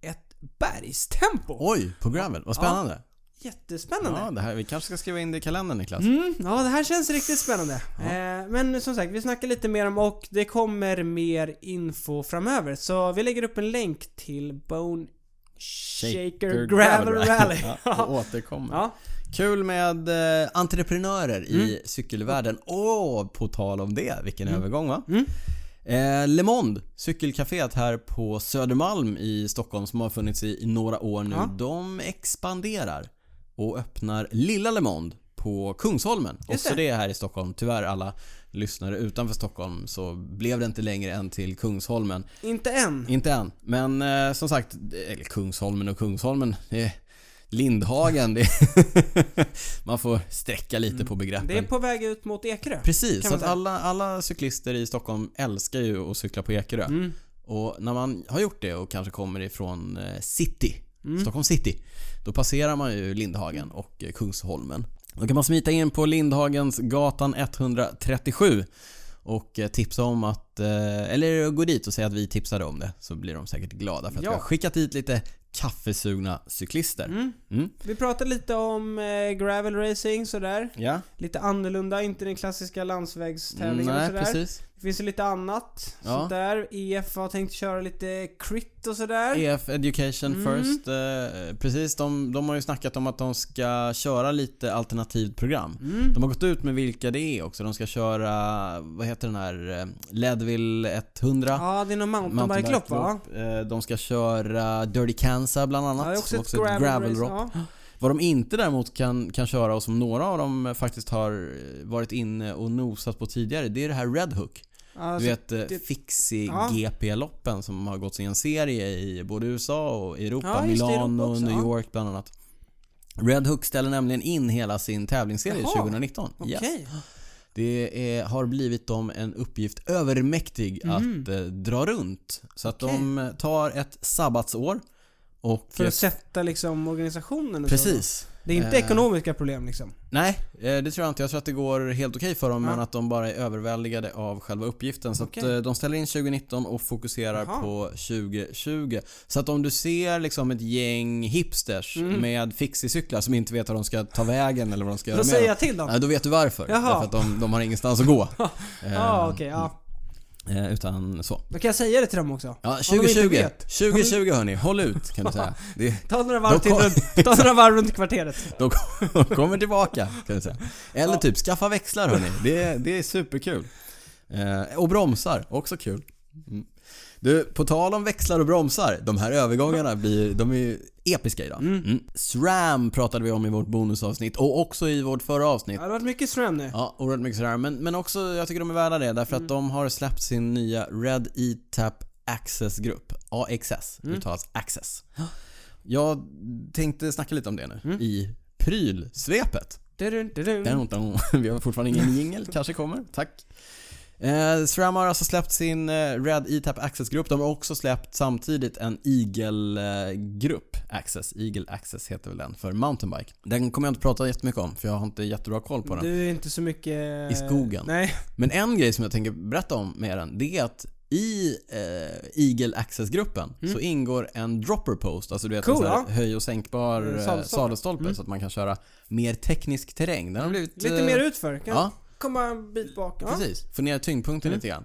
ett bergstempo. Oj, på gravel. Vad spännande. Jättespännande. Ja, det här, vi kanske ska skriva in det i kalendern Niklas. Mm, ja, det här känns riktigt spännande. Eh, men som sagt, vi snackar lite mer om och det kommer mer info framöver. Så vi lägger upp en länk till Bone Shaker, Gravel Rally. *laughs* ja, och återkommer. ja. Kul med eh, entreprenörer i Mm. cykelvärlden. Åh, på tal om det, vilken övergång va? Mm. Eh, Le Monde, cykelcaféet här på Södermalm i Stockholm som har funnits i, i några år nu. Ja. De expanderar. och öppnar Lilla Le Monde på Kungsholmen. Just Också det. det här i Stockholm. Tyvärr alla lyssnare utanför Stockholm så blev det inte längre än till Kungsholmen. Inte än. Inte än. Men eh, som sagt, eller Kungsholmen och Kungsholmen. Är Lindhagen. Det *laughs* man får sträcka lite på begreppen. Mm. Det är på väg ut mot Ekerö. Precis, så att alla, alla cyklister i Stockholm älskar ju att cykla på Ekerö. Mm. Och när man har gjort det och kanske kommer ifrån eh, city, Mm. Stockholm city, då passerar man ju Lindhagen och eh, Kungsholmen. Då kan man smita in på Lindhagens gatan 137 och eh, tipsa om att, eller gå dit och säga att vi tipsade om det, så blir de säkert glada för att Ja. vi har skickat dit lite kaffesugna cyklister. Mm. Mm. Vi pratade lite om eh, gravel racing sådär. Ja, Lite annorlunda, inte den klassiska landsvägstävlingen och nej sådär. precis. Det finns ju lite annat Ja. sånt där. EF har tänkt köra lite crit och sådär. EF Education Mm. First, eh, precis. De, de har ju snackat om att de ska köra lite alternativt program. Mm. De har gått ut med vilka det är också. De ska köra, vad heter den här, eh, Leadville 100? Ja, det är någon mountainbike-lopp va? Eh, De ska köra Dirty Kansas bland annat. Ja, det är också som ett gravel, gravelrop. Ja. Vad de inte däremot kan, kan köra och som några av dem faktiskt har varit inne och nosat på tidigare, det är det här Red Hook. Alltså, Du vet eh, det- Fixie Ja. GP-loppen som har gått i en serie i både USA och Europa, Ja, Milano och New. York bland annat. Red Hook ställer nämligen in hela sin tävlingsserie Jaha, 2019. Okej. Yes. Det är, har blivit dem en uppgift övermäktig Mhm. att eh, dra runt. Så att Okej. de tar ett sabbatsår och... För att sätta liksom organisationen och Så. Det är inte Eh, ekonomiska problem liksom. Nej, eh, det tror jag inte. Jag tror att det går helt okej för dem Ja. men att de bara är överväldigade av själva uppgiften. Så Okej. att eh, de ställer in 2019 och fokuserar Jaha. på 2020. Så att om du ser liksom ett gäng hipsters Mm. med fixie-cyklar som inte vet vad de ska ta vägen eller vad de ska göra Då med säger dem. jag till dem. Då vet du varför. Jaha. Därför att de, de har ingenstans att gå. *laughs* Eh, Ja, okej, ja. Eh, Utan så. Då kan jag säga det till dem också. Ja, Om de inte 2020. vet. 2020 hörni, håll ut kan du säga. Det, Ta några varv, till runt, ta några varv runt kvarteret. De kom- kommer tillbaka kan du säga. Eller typ skaffa växlar hörni. Det, är- det är superkul. Eh, och bromsar, också kul. Mm. Du, på tal om växlar och bromsar. De här övergångarna blir, de är ju episka idag. Mm. Mm. SRAM pratade vi om i vårt bonusavsnitt och också i vårt förra avsnitt. Ja, det har varit mycket SRAM nu. Ja, oerhört mycket sådär. Men, men också, jag tycker de är värda det därför Mm. att de har släppt sin nya Red E-Tap Access-grupp. AXS, Mm. uttalas Access. Jag tänkte snacka lite om det nu Mm. i prylsvepet. *laughs* Vi har fortfarande ingen jingel, kanske kommer. Tack. Eh, SRAM har alltså släppt sin eh, Red E-Tap Access-grupp. De har också släppt samtidigt en Eagle-grupp. Access. Eagle Access heter väl den för mountainbike. Den kommer jag inte prata jättemycket om för jag har inte jättebra koll på den. Du är inte så mycket... I skogen. Nej. Men en grej som jag tänker berätta om med den, det är att i eh, Eagle Access-gruppen Mm. så ingår en dropper post, alltså du vet Cool, en sån här ja. höj och sänkbar Mm, eh, sadelstolpe. Mm. så att man kan köra mer teknisk terräng. Den har blivit... Lite eh, mer utför. Kan Ja, komma en bit bak. Ja. precis. Få ner tyngdpunkten Mm. lite grann.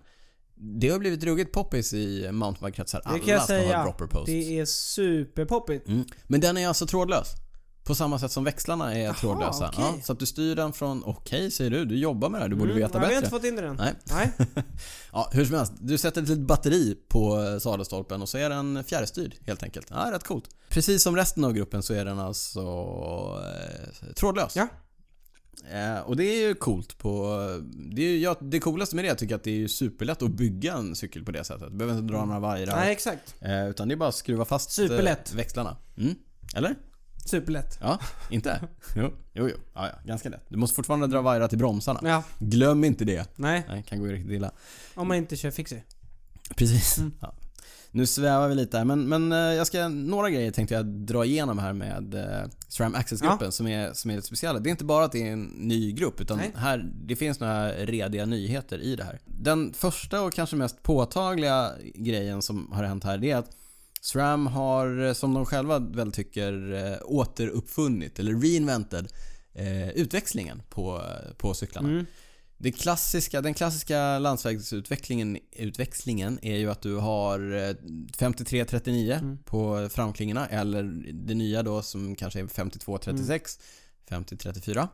Det har blivit ruggigt poppis i mountainbike-kretsar. Alla kan jag ska ha säga. dropper posts. Det är superpoppigt. Mm. Men den är alltså trådlös. På samma sätt som växlarna är Jaha, trådlösa. okej. Ja, så att du styr den från, okej säger du, du jobbar med det här, du borde Mm, veta ja, Vi har bättre. inte fått in den. Nej. Nej. *laughs* Ja, hur som helst. Du sätter ett litet batteri på sadelstolpen och så är den fjärrstyrd helt enkelt. Ja, rätt coolt. Precis som resten av gruppen så är den alltså eh, trådlös. Ja. Eh, och det är ju coolt på... Det, är ju, ja, det coolaste med det tycker jag att det är ju superlätt att bygga en cykel på det sättet. Du behöver inte dra några vajrar. Nej, exakt. Eh, utan det är bara att skruva fast Superlätt. eh, växlarna. Mm. Eller? Superlätt. Ja, inte? *laughs* Jo, jo, jo. Ja, ja, ganska lätt. Du måste fortfarande dra vajrar till bromsarna. Ja. Glöm inte det. Nej. Nej, kan gå riktigt illa. Om man inte kör fixie. Precis. Mm. Ja. Nu svävar vi lite här, men, men eh, jag ska, några grejer tänkte jag dra igenom här med eh, SRAM Access-gruppen som, är, som är lite speciella. Det är inte bara att det är en ny grupp, utan Nej. här, det finns några rediga nyheter i det här. Den första och kanske mest påtagliga grejen som har hänt här, det är att SRAM har, eh, som de själva väl tycker, återuppfunnit, eller reinvented, eh, utväxlingen på, på cyklarna. Mm. Det klassiska, den klassiska landsvägsutvecklingen utväxlingen är ju att du har eh, 53-39 Mm. på framklingorna eller det nya då som kanske är 52-36, 50-34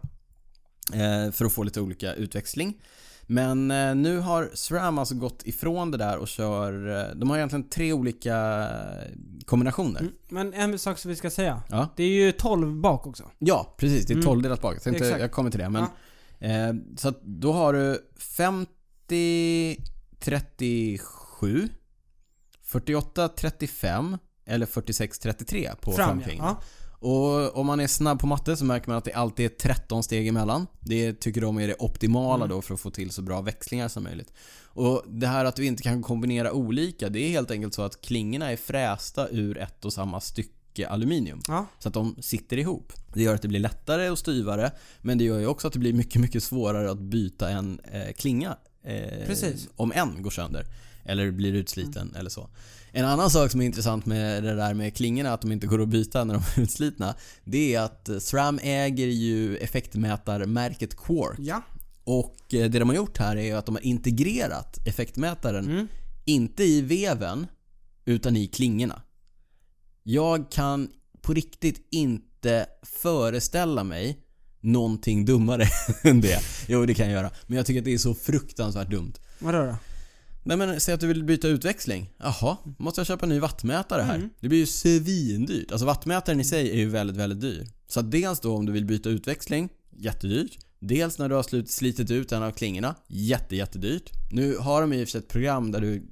eh, för att få lite olika utväxling. Men eh, nu har SRAM alltså gått ifrån det där och kör, eh, de har egentligen tre olika kombinationer. Mm. Men en sak som vi ska säga. Ja. Det är ju 12 bak också. Ja, precis. Det är Mm. 12 delat bak. Jag, tänkte, jag kommer till det. Men, eh, så att då har du 50, 37, 48, 35 eller 46, 33 på framfingret. ja. Och om man är snabb på matte så märker man att det alltid är 13 steg emellan. Det tycker de är det optimala Mm. då för att få till så bra växlingar som möjligt. Och det här att du inte kan kombinera olika, det är helt enkelt så att klingorna är frästa ur ett och samma stycke aluminium. Ja. Så att de sitter ihop. Det gör att det blir lättare och styvare, men det gör ju också att det blir mycket, mycket svårare att byta en eh, klinga. Eh, Precis. Om en går sönder. Eller blir utsliten eller så. En annan sak som är intressant med det där med klingorna, att de inte går att byta när de är utslitna. Det är att SRAM äger ju effektmätarmärket Quark. Ja. Och eh, det de har gjort här är att de har integrerat effektmätaren Mm. inte i veven, utan i klingorna. Jag kan på riktigt inte föreställa mig någonting dummare *laughs* än det. Jo, det kan jag göra. Men jag tycker att det är så fruktansvärt dumt. Vadå då? Nej men säg att du vill byta utväxling. Jaha, måste jag köpa en ny wattmätare här? Mm. Det blir ju svindyrt. Alltså wattmätaren i sig är ju väldigt, väldigt dyr. Så dels då om du vill byta utväxling, jättedyrt. Dels när du har slut, slitit ut en av klingorna, jätte, jättedyrt. Nu har de i och för sig ett program där du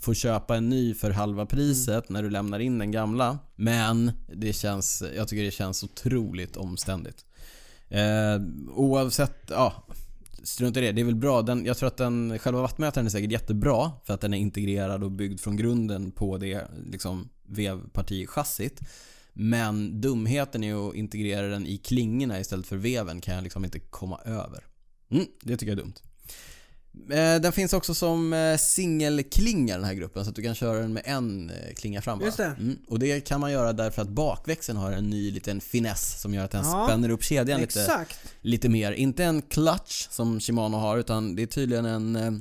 får köpa en ny för halva priset när du lämnar in den gamla. Men det känns, jag tycker det känns otroligt omständigt. Eh, oavsett, ja Strunt i det, det är väl bra. Den, jag tror att den, själva wattmätaren är säkert jättebra för att den är integrerad och byggd från grunden på det liksom, vevpartichassit. Men dumheten är att integrera den i klingorna istället för veven kan jag liksom inte komma över. Mm, det tycker jag är dumt. Eh, Den finns också som eh, singelklinga den här gruppen så att du kan köra den med en eh, klinga fram bara. Just det. Mm, och det kan man göra därför att bakväxeln har en ny liten finess som gör att den Ja, spänner upp kedjan lite lite mer. Inte en clutch som Shimano har utan det är tydligen en eh,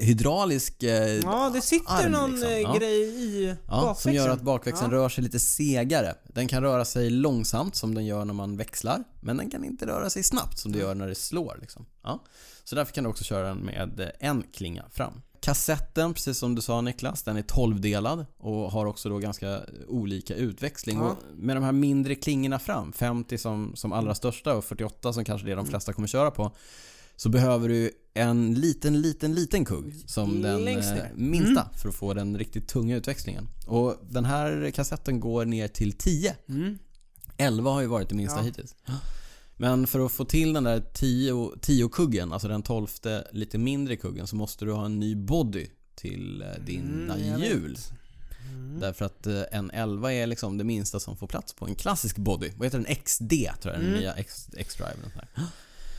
hydraulisk eh, Ja, det sitter arm, någon liksom. Ja. grej i ja, bakväxeln. som gör att bakväxeln rör sig lite segare. Den kan röra sig långsamt som den gör när man växlar. Men den kan inte röra sig snabbt som det gör när det slår. Liksom. Ja. Så därför kan du också köra den med eh, en klinga fram. Kassetten, precis som du sa Niklas, den är 12-delad och har också då ganska olika utväxling. Ja. Med de här mindre klingorna fram, 50 som, som allra största och 48 som kanske det är de flesta kommer köra på. Så behöver du en liten, liten, liten kugg som den eh, ner. minsta för att få den riktigt tunga utväxlingen. Och den här kassetten går ner till 10. Mm. 11 har ju varit det minsta Ja. hittills. Men för att få till den där 10, 10 kuggen, alltså den 12 lite mindre kuggen, så måste du ha en ny body till eh, dina Mm, jag vet. hjul. Mm. Därför att eh, en 11 är liksom det minsta som får plats på en klassisk body. Vad heter den? XD tror jag den Mm. nya X-Drive.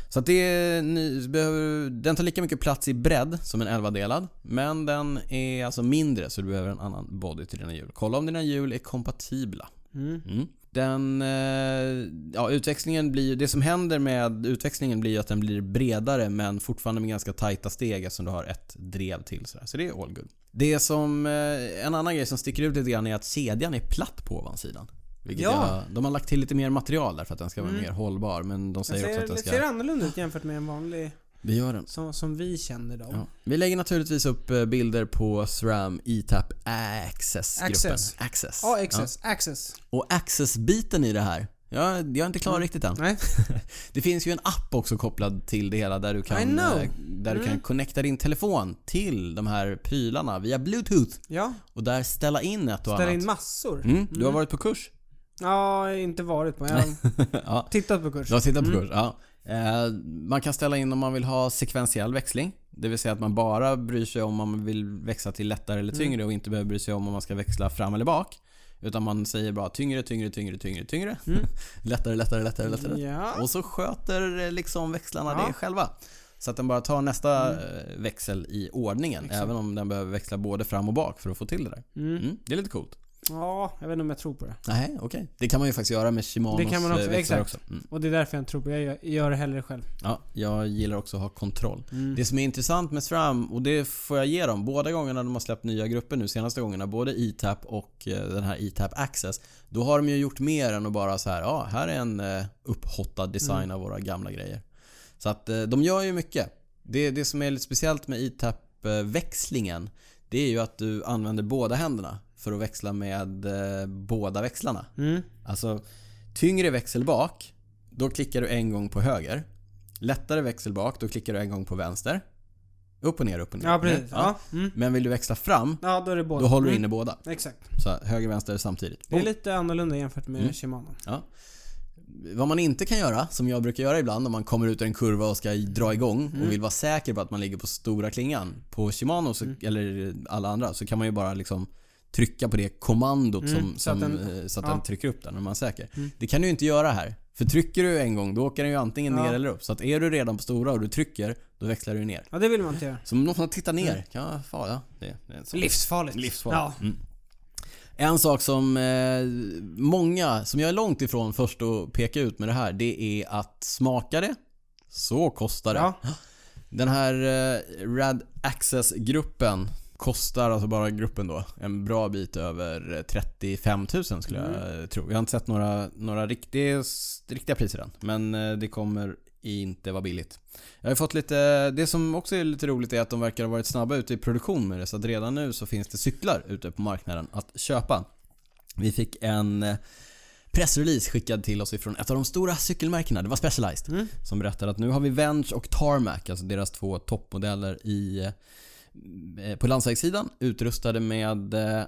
Så att det är, behöver, den tar lika mycket plats i bredd som en 11-delad. Men den är alltså mindre så du behöver en annan body till dina hjul. Kolla om dina hjul är kompatibla. Mm. Den, eh, ja utväxlingen blir det som händer med utväxlingen blir att den blir bredare men fortfarande med ganska tajta steg eftersom du har ett drev till sådär. Så det är all good. Det som, eh, en annan grej som sticker ut lite grann är att kedjan är platt på ovansidan. Vilket Ja. jag, de har lagt till lite mer material där för att den ska vara Mm. mer hållbar men de Den säger också ser, att den det ska... ser annorlunda ut jämfört med en vanlig Det gör den. som, som vi känner dem. Ja. Vi lägger naturligtvis upp eh, bilder på SRAM ETAP Access-gruppen. Access. Access. Ja, access. Access. Och Access-biten i det här. Jag, jag är inte klar Mm. riktigt än. Nej. *laughs* Det finns ju en app också kopplad till det hela där du kan, eh, där du Mm. kan connecta din telefon till de här prylarna via bluetooth Ja, och där ställa in ett och ställa annat. in massor. Mm, du har Mm. varit på kurs? Ja, inte varit på. Jag har *laughs* ja, tittat på kurs. du har tittat på Mm. kurs? Ja. Eh, man kan ställa in om man vill ha sekventiell växling. Det vill säga att man bara bryr sig om man vill växla till lättare eller Mm. tyngre och inte behöver bry sig om om man ska växla fram eller bak. Utan man säger bara tyngre, tyngre, tyngre, tyngre, tyngre. Mm. *laughs* lättare, lättare, lättare, lättare. Ja. Och så sköter eh, liksom växlarna Ja. det själva. Så att den bara tar nästa Mm. eh, växel i ordningen. Exakt. Även om den behöver växla både fram och bak för att få till det där. Mm. Mm, det är lite coolt. Ja, jag vet inte om jag tror på det. Nej, okej. Det kan man ju faktiskt göra med Shimanos Det kan man också, eh, växlar exakt. också. Mm. Och det är därför jag inte tror på det. Jag gör, gör det hellre själv. Ja, jag gillar också att ha kontroll. Mm. Det som är intressant med SRAM, och det får jag ge dem, båda gångerna de har släppt nya grupper nu, senaste gångerna, både ETAP och eh, den här ETAP Access, då har de ju gjort mer än att bara så här, ja, här är en eh, upphottad design Mm. av våra gamla grejer. Så att de gör ju mycket. Det, det som är lite speciellt med ETAP-växlingen, det är ju att du använder båda händerna. För att växla med eh, båda växlarna. Mm. Alltså, tyngre växel bak, då klickar du en gång på höger. Lättare växel bak, då klickar du en gång på vänster. Upp och ner, upp och ner. Ja, precis. Ja. Mm. Men vill du växla fram, ja, då är det båda. då håller du Mm. inne båda. Exakt. Så höger, vänster samtidigt. Det är lite annorlunda jämfört med Mm. Shimano. Ja. Vad man inte kan göra, som jag brukar göra ibland om man kommer ut ur en kurva och ska dra igång Mm. och vill vara säker på att man ligger på stora klingan. På Shimano, så, Mm. eller alla andra, så kan man ju bara liksom trycka på det kommandot Mm, som, så att den- att, så att ja. den trycker upp den när man är säker. Mm. Det kan du ju inte göra här. För trycker du en gång, då åker den ju antingen Ja. ner eller upp. Så att är du redan på stora och du trycker, då växlar du ner. Ja, det vill man inte göra. Så om någon tittar ner, Mm. kan vara farligt. Det, det är. Livsfarligt. Livsfarligt. Ja. Mm. En sak som eh, många, som jag är långt ifrån först att peka ut med det här, det är att smaka det, så kostar det. Den här eh, Rad Access-gruppen kostar, alltså bara gruppen då, en bra bit över 35 000 skulle jag eh, tro. Jag har inte sett några, några riktiga, riktiga priser än, men eh, det kommer inte vara billigt. Jag har fått lite, det som också är lite roligt är att de verkar ha varit snabba ute i produktion med det, så att redan nu så finns det cyklar ute på marknaden att köpa. Vi fick en eh, pressrelease skickad till oss ifrån ett av de stora cykelmärkena, det var Specialized. Mm. Som berättar att nu har vi Venge och Tarmac, alltså deras två toppmodeller i eh, på landsvägssidan utrustade med eh,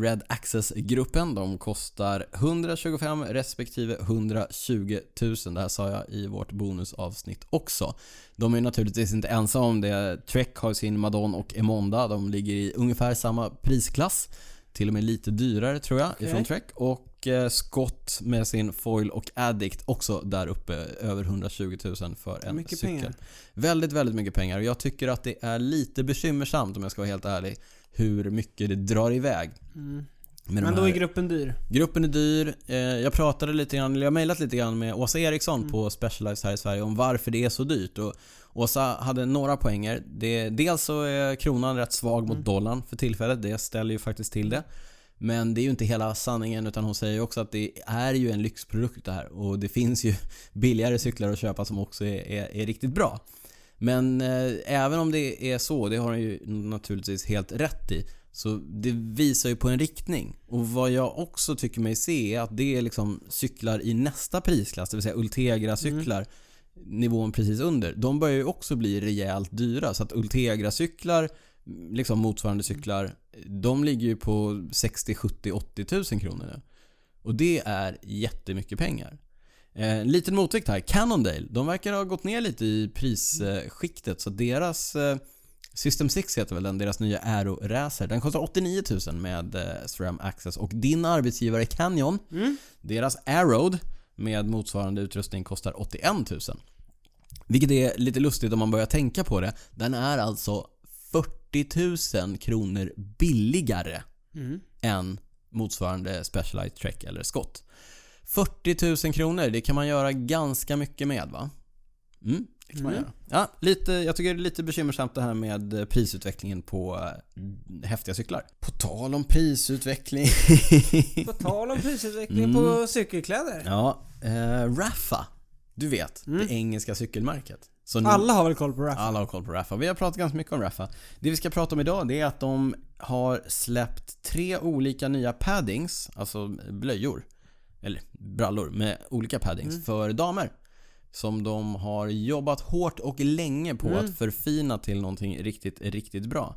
Red Access-gruppen. De kostar 125 respektive 120 000. Det här sa jag i vårt bonusavsnitt också. De är naturligtvis inte ensamma om det. Trek har sin Madon och Emonda. De ligger i ungefär samma prisklass. Till och med lite dyrare tror jag Okej. ifrån Trek. Och Scott med sin Foil och Addict också där uppe över 120 000 för en Mycket cykel. pengar. Väldigt, väldigt mycket pengar och jag tycker att det är lite bekymmersamt om jag ska vara helt ärlig hur mycket det drar iväg. Mm. Men då är gruppen dyr. Gruppen är dyr. Eh, Jag pratade lite grann, eller jag har mejlat lite grann med Åsa Eriksson Mm. på Specialized här i Sverige om varför det är så dyrt. Och Åsa hade några poänger. Det, dels så är kronan rätt svag mot Mm. dollarn för tillfället. Det ställer ju faktiskt till det. Men det är ju inte hela sanningen utan hon säger också att det är ju en lyxprodukt det här. Och det finns ju *laughs* billigare cyklar att köpa som också är, är, är riktigt bra. Men eh, även om det är så, det har hon ju naturligtvis helt rätt i. Så det visar ju på en riktning. Och vad jag också tycker mig se är att det är liksom cyklar i nästa prisklass, det vill säga Ultegra-cyklar, nivån precis under. De börjar ju också bli rejält dyra. Så att Ultegra-cyklar, liksom motsvarande cyklar, de ligger ju på 60, 70, 80 tusen kronor nu. Och det är jättemycket pengar. Eh, en liten motvikt här, Cannondale. De verkar ha gått ner lite i prisskiktet så deras eh, System 6 heter väl den, deras nya Aero Racer. Den kostar 89 000 med eh, SRAM Access och din arbetsgivare Canyon, Mm. deras Arrow med motsvarande utrustning kostar 81 000. Vilket är lite lustigt om man börjar tänka på det. Den är alltså 40 000 kronor billigare Mm. än motsvarande Specialized Trek eller Scott. 40 000 kronor, det kan man göra ganska mycket med va? Mm, det kan man Mm. göra. Ja, lite, jag tycker det är lite bekymmersamt det här med prisutvecklingen på eh, häftiga cyklar. På tal om prisutveckling. *laughs* På tal om prisutveckling Mm. på cykelkläder. ja, eh, Raffa. Du vet, Mm. det engelska cykelmärket. Nu- Alla har väl koll på Rafa? alla har koll på Raffa. Vi har pratat ganska mycket om Raffa. Det vi ska prata om idag det är att de har släppt tre olika nya paddings, alltså blöjor, eller brallor med olika paddings Mm. för damer. Som de har jobbat hårt och länge på Mm. att förfina till någonting riktigt, riktigt bra.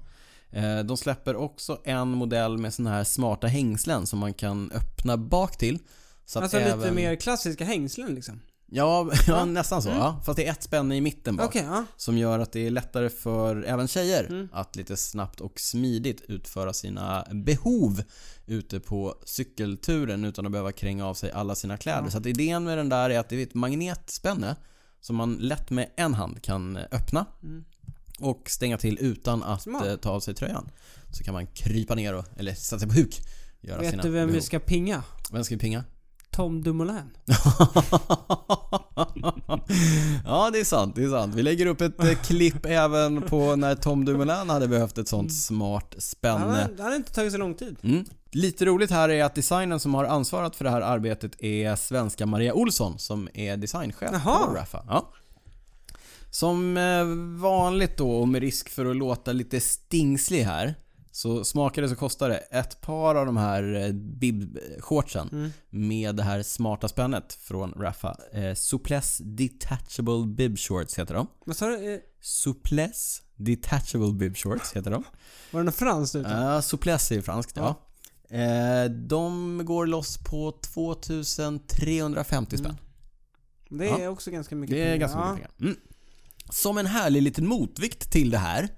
Eh, De släpper också en modell med såna här smarta hängslen som man kan öppna bak till. Så Alltså lite även- mer klassiska hängslen liksom. *laughs* Ja, ja nästan så. Mm. Ja. Fast det är ett spänne i mitten bak. Okej, ja. Som gör att det är lättare för även tjejer Mm. att lite snabbt och smidigt utföra sina behov ute på cykelturen utan att behöva kränga av sig alla sina kläder. Ja. Så att idén med den där är att det är ett magnetspänne som man lätt med en hand kan öppna Mm. och stänga till utan att Smart. eh, ta av sig tröjan. Så kan man krypa ner och, eller sätta sig på huk. Vet du vem behov. vi ska pinga? Vem ska vi pinga? Tom Dumoulin. *laughs* ja, det är sant. Det är sant. Vi lägger upp ett eh, klipp även på när Tom Dumoulin hade behövt ett sånt smart Han spänne. han har inte tagit så lång tid. Mm. Lite roligt här är att designen som har ansvarat för det här arbetet är svenska Maria Olsson som är designchef Jaha. på Raffa. Ja. Som eh, vanligt då och med risk för att låta lite stingslig här så smakar det så kostar det ett par av de här eh, bib-shortsen Mm. med det här smarta spännet från Raffa. Eh, Souplesse Detachable Bib Shorts heter de. Vad sa du? Eh, Souplesse Detachable Bib Shorts heter de. Var det något franskt? Ja, souplesse är franskt ja. Eh, de går loss på 2350 spänn. Det är också ganska mycket Det är pengar. ganska ja. mycket pengar. Mm. Som en härlig liten motvikt till det här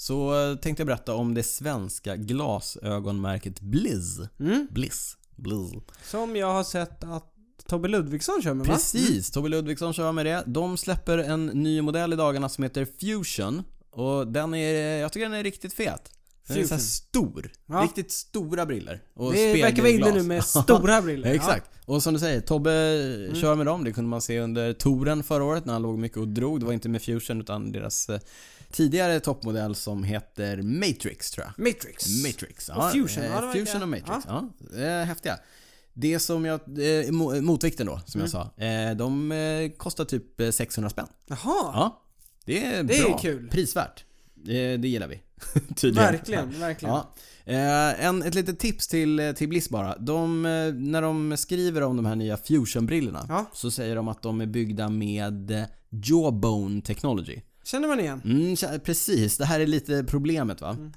så eh, tänkte jag berätta om det svenska glasögonmärket Blizz. Mm. Bliss. Blizz. Som jag har sett att Tobbe Ludvigsson kör med va? Precis, Tobbe Ludvigsson kör med det. De släpper en ny modell i dagarna som heter Fusion. Och den är, jag tycker den är riktigt fet. Den är så här Fusion. stor. Ja. Riktigt stora briller. Och Det verkar vara inne nu med *laughs* stora briller. Ja, exakt. Och som du säger, Tobbe Mm. kör med dem. Det kunde man se under touren förra året när han låg mycket och drog. Det var inte med Fusion utan deras eh, tidigare toppmodell som heter Matrix tror jag. Ja. Matrix. Matrix. Och Fusion, eh, ja, Fusion ja. och Matrix. Ja. eh, häftiga. Det som jag, eh, mo- motvikten då, som jag Mm. sa. Eh, de eh, kostar typ eh, 600 spänn. Jaha. Ja. Det är Det är bra. kul. Prisvärt. Det, det gillar vi. *laughs* Tydligen. Verkligen, verkligen. Ja. Eh, en, ett litet tips till, till Bliss bara. De, eh, när de skriver om de här nya Fusion-brillorna Ja. så säger de att de är byggda med eh, Jawbone Technology. Känner man igen? Mm, precis, det här är lite problemet va. Mm.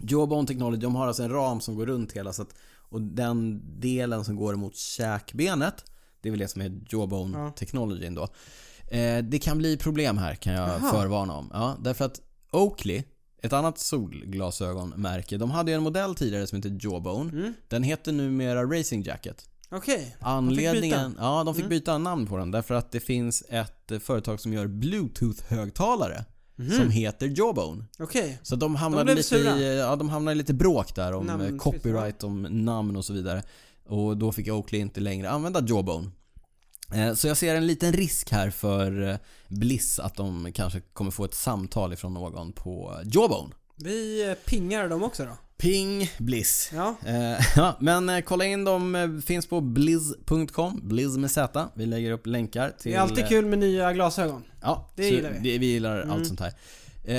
Jawbone Technology, de har alltså en ram som går runt hela så att, och den delen som går mot käkbenet, det är väl det som är Jawbone Ja. Technology då. Eh, det kan bli problem här kan jag Jaha. förvarna om. Ja, därför att Oakley, ett annat solglasögonmärke, de hade ju en modell tidigare som heter Jawbone. Mm. Den heter numera Racing Jacket. Okej. Anledningen, ja de fick Mm. byta namn på den därför att det finns ett eh, företag som gör bluetooth-högtalare Mhm. som heter Jawbone. Okej. Så de hamnade, blev lite sura. i, ja, de hamnade i lite bråk där om eh, Namntvist, copyright, om namn och så vidare. Och då fick Oakley inte längre använda Jawbone. Eh, Så jag ser en liten risk här för Bliss att de kanske kommer få ett samtal ifrån någon på Jawbone. Vi pingar dem också då. Ping Bliss. Ja. Eh, *laughs* ja, men eh, kolla in dem, eh, finns på blizz.com, blizz med Z. Vi lägger upp länkar till... Det är alltid kul med nya glasögon. Ja, Det gillar vi. Vi gillar Mm. allt sånt här.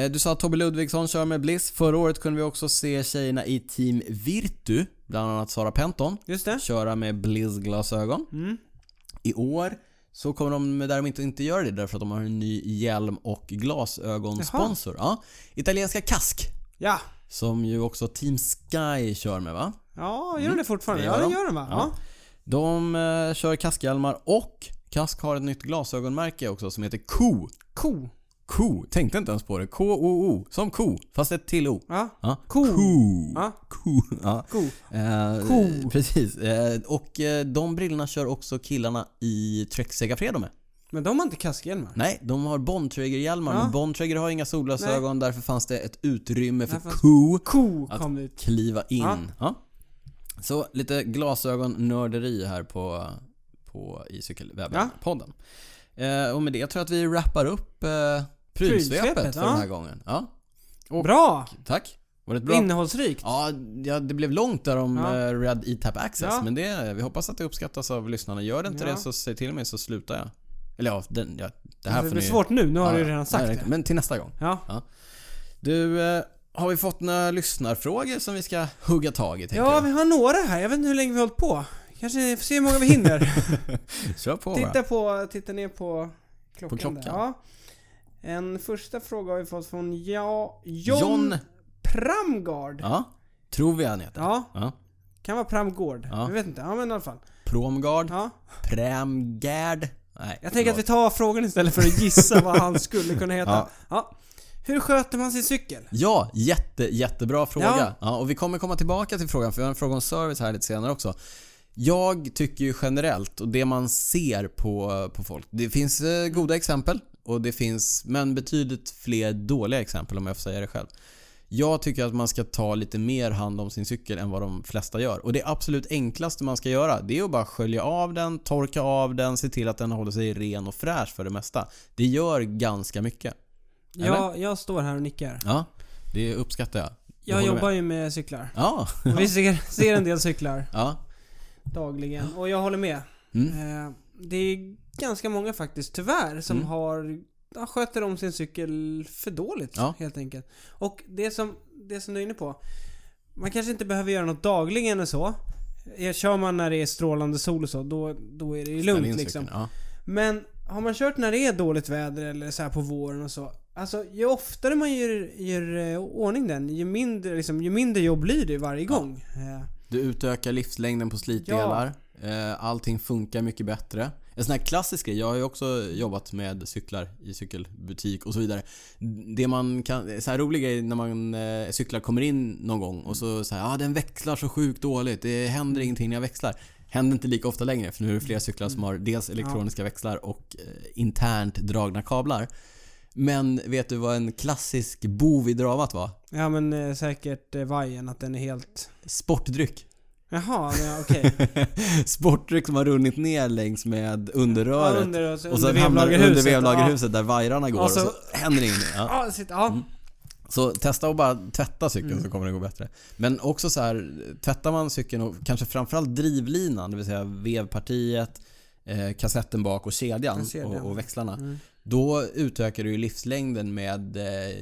Du sa att Tobbe Ludvigsson kör med Bliss. Förra året kunde vi också se tjejerna i Team Virtu, bland annat Sara Penton, Just det. köra med Blizz-glasögon. Mm. I år så kommer de däremot inte, inte göra det därför att de har en ny hjälm och glasögonsponsor. Ja, italienska Kask. Ja. Som ju också Team Sky kör med va? Ja, gör de det fortfarande? det Ja, gör det de. gör de va? Ja. Ja. De eh, kör kaskhjälmar och Kask har ett nytt glasögonmärke också som heter Ko. Ko. Ko. Tänkte inte ens på det. K-O-O. Som ko. Fast ett till O. Ja. Ja. Ko. Ko. Ja. Ko. Ja. Ko. Eh, Ko. Precis. Eh, och eh, de brillorna kör också killarna i Trek Segafredo med. Men de har inte kaskhjälmar. Nej, de har Bontrager-hjälmar. Ja. Men Bontrager har inga solglasögon. Därför fanns det ett utrymme för Ko Ko Att- kom dit. kliva in. Ja. Ja. Så lite glasögonnörderi här på, på i Cykelwebben-podden. Eh, och med det tror jag att vi wrappar upp eh, prylsvepet Prylsvepet, för den här gången. Ja. Och- Bra! Tack. Var det bra? Innehållsrikt. Ja, ja, det blev långt där om Ja. eh, Red E-Tap Access. Ja. Men det, vi hoppas att det uppskattas av lyssnarna. Gör det inte det så säg till mig så slutar jag. Eller ja, den, ja det här det får ni... svårt nu, nu har Ja, du ja. redan sagt Nej, det. Men till nästa gång. Ja. Du, eh, har vi fått några lyssnarfrågor som vi ska hugga tag i? ja, du? vi har några här. Jag vet inte hur länge vi har hållit på. Kanske får se hur många vi hinner. *laughs* Kör på titta på, titta ner på klockan. På klockan. Ja. En första fråga har vi fått från ja, John, John. Pramgard. Ja. Ja, tror vi han heter. Ja. Kan vara Pramgård. Ja. Jag vet inte. Ja men i alla fall. Promgard. Ja. Prämgärd. Nej, Jag tänker att vi tar frågan istället för att gissa vad han skulle kunna heta. *laughs* Ja. Ja. Hur sköter man sin cykel? Ja, jätte, jättebra fråga. Ja. Ja. och vi kommer komma tillbaka till frågan för vi har en fråga om service här lite senare också. Jag tycker ju generellt, och det man ser på, på folk, det finns eh, goda exempel och det finns, men betydligt fler dåliga exempel om jag får säga det själv. Jag tycker att man ska ta lite mer hand om sin cykel än vad de flesta gör. Och det absolut enklaste man ska göra, det är att bara skölja av den, torka av den, se till att den håller sig ren och fräsch för det mesta. Det gör ganska mycket. Eller? Jag, jag står här och nickar. Ja, det uppskattar jag. Jag håller jobbar med. ju med cyklar. Ja, Och *laughs* vi ser, ser en del cyklar ja. dagligen. Och jag håller med. Mm. Eh, det är ganska många faktiskt, tyvärr, som Mm. har ja, sköter om sin cykel för dåligt Ja. helt enkelt. Och det som, det som du är inne på. man kanske inte behöver göra något dagligen och så. Kör man när det är strålande sol och så, då, då är det ju lugnt liksom. cykeln, Ja. Men har man kört när det är dåligt väder eller så här på våren och så. Alltså ju oftare man gör, gör eh, ordning den, ju mindre, liksom, ju mindre jobb blir det varje Ja. gång. Eh, Du utökar livslängden på slitdelar. Eh, Allting funkar mycket bättre. En sån här klassisk grej, jag har ju också jobbat med cyklar i cykelbutik och så vidare. Det man kan, så här rolig grej när man eh, cyklar kommer in någon gång och så säger ah, den växlar så sjukt dåligt, det händer ingenting när jag växlar. Händer inte lika ofta längre för nu är det fler cyklar som har dels elektroniska växlar och eh, internt dragna kablar. Men vet du vad en klassisk bov i dramat var? Ja men eh, säkert eh, vajern, att den är helt... Sportdryck. Jaha, okej. *laughs* Sportdryck som har runnit ner längs med underröret. Ja, under, och så, och sen hamnar det under vevlagerhuset. vevlagerhuset där vajrarna går Och och så, så- händer ingenting. Ja. Ja, ja, ja. Mm. Så testa att bara tvätta cykeln Mm. så kommer det gå bättre. Men också så här, tvättar man cykeln och kanske framförallt drivlinan, det vill säga vevpartiet, eh, kassetten bak och kedjan, Kedjan. Och, och växlarna. Mm. Då utökar du ju livslängden med, eh,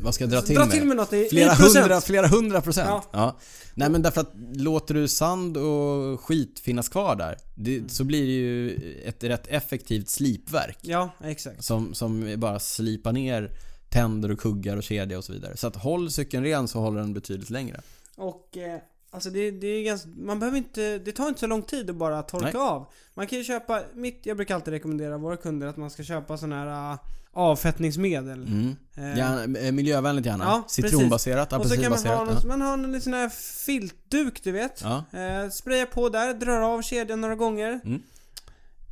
vad ska jag dra till Dra med? till med något i, Flera i hundra, flera hundra procent. Ja. Ja. Nej men därför att låter du sand och skit finnas kvar där, det, så blir det ju ett rätt effektivt slipverk. Ja, exakt. Som, som bara slipar ner tänder och kuggar och kedja och så vidare. Så att håll cykeln ren så håller den betydligt längre. Och eh, alltså det, det är ganska, man behöver inte, det tar inte så lång tid att bara torka Nej. av. Man kan ju köpa, mitt, jag brukar alltid rekommendera våra kunder att man ska köpa sån här uh, avfettningsmedel. Mm. Eh, Gärna, eh, miljövänligt gärna. Ja, Citronbaserat, och så kan man ha, någon, man har en sån här filtduk du vet. Ja. Eh, spraya på där, drar av kedjan några gånger. Mm.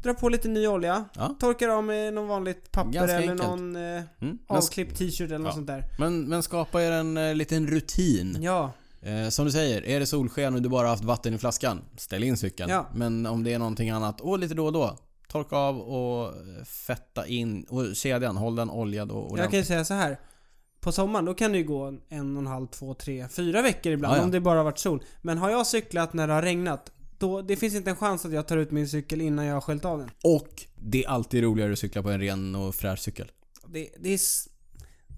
Dra på lite ny olja. Ja. Torkar av med någon vanligt papper Ganska eller enkelt. någon eh, Mm. Avklippt t-shirt eller något Ja. sånt där. men, men skapa er en eh, liten rutin. Ja, Eh, som du säger, är det solsken och du bara haft vatten i flaskan, ställ in cykeln. Ja. Men om det är någonting annat, och lite då och då, torka av och fetta in. Och kedjan, håll den oljad och jag kan ju säga så här. På sommaren då kan det ju gå en och en halv, två, tre, fyra veckor ibland Ja, ja. om det bara har varit sol. Men har jag cyklat när det har regnat, då, det finns inte en chans att jag tar ut min cykel innan jag har sköljt av den. Och det är alltid roligare att cykla på en ren och fräsch cykel. Det, det, är,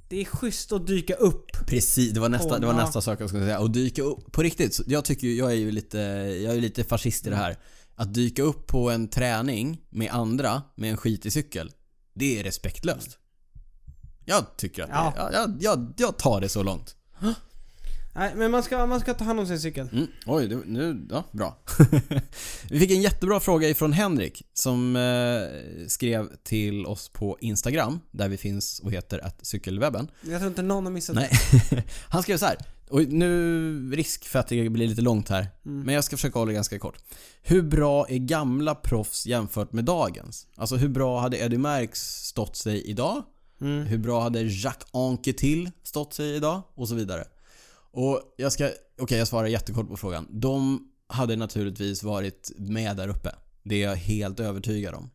det är schysst att dyka upp. Precis, det var nästa, det var nästa sak jag skulle säga. Och dyka upp, på riktigt, jag tycker jag är ju lite, jag är lite fascist i det här. Att dyka upp på en träning med andra med en skitig cykel, det är respektlöst. Jag tycker att Ja. det är, jag, jag, jag tar det så långt. Nej, men man ska, man ska ta hand om sin cykel. Mm. Oj, det, nu, ja, bra. *laughs* Vi fick en jättebra fråga ifrån Henrik som eh, skrev till oss på Instagram, där vi finns och heter att cykelwebben. Jag tror inte någon har missat Nej. *laughs* Han skrev så här. Och nu, risk för att det blir lite långt här. Mm. Men jag ska försöka hålla det ganska kort. Hur bra är gamla proffs jämfört med dagens? Alltså hur bra hade Eddie Merckx stått sig idag? det. Mm. Hur bra hade Jacques Anquetil stått sig idag? Och så vidare. Och jag ska, okej jag svarar jättekort på frågan. De hade naturligtvis varit med där uppe. Det är jag helt övertygad om.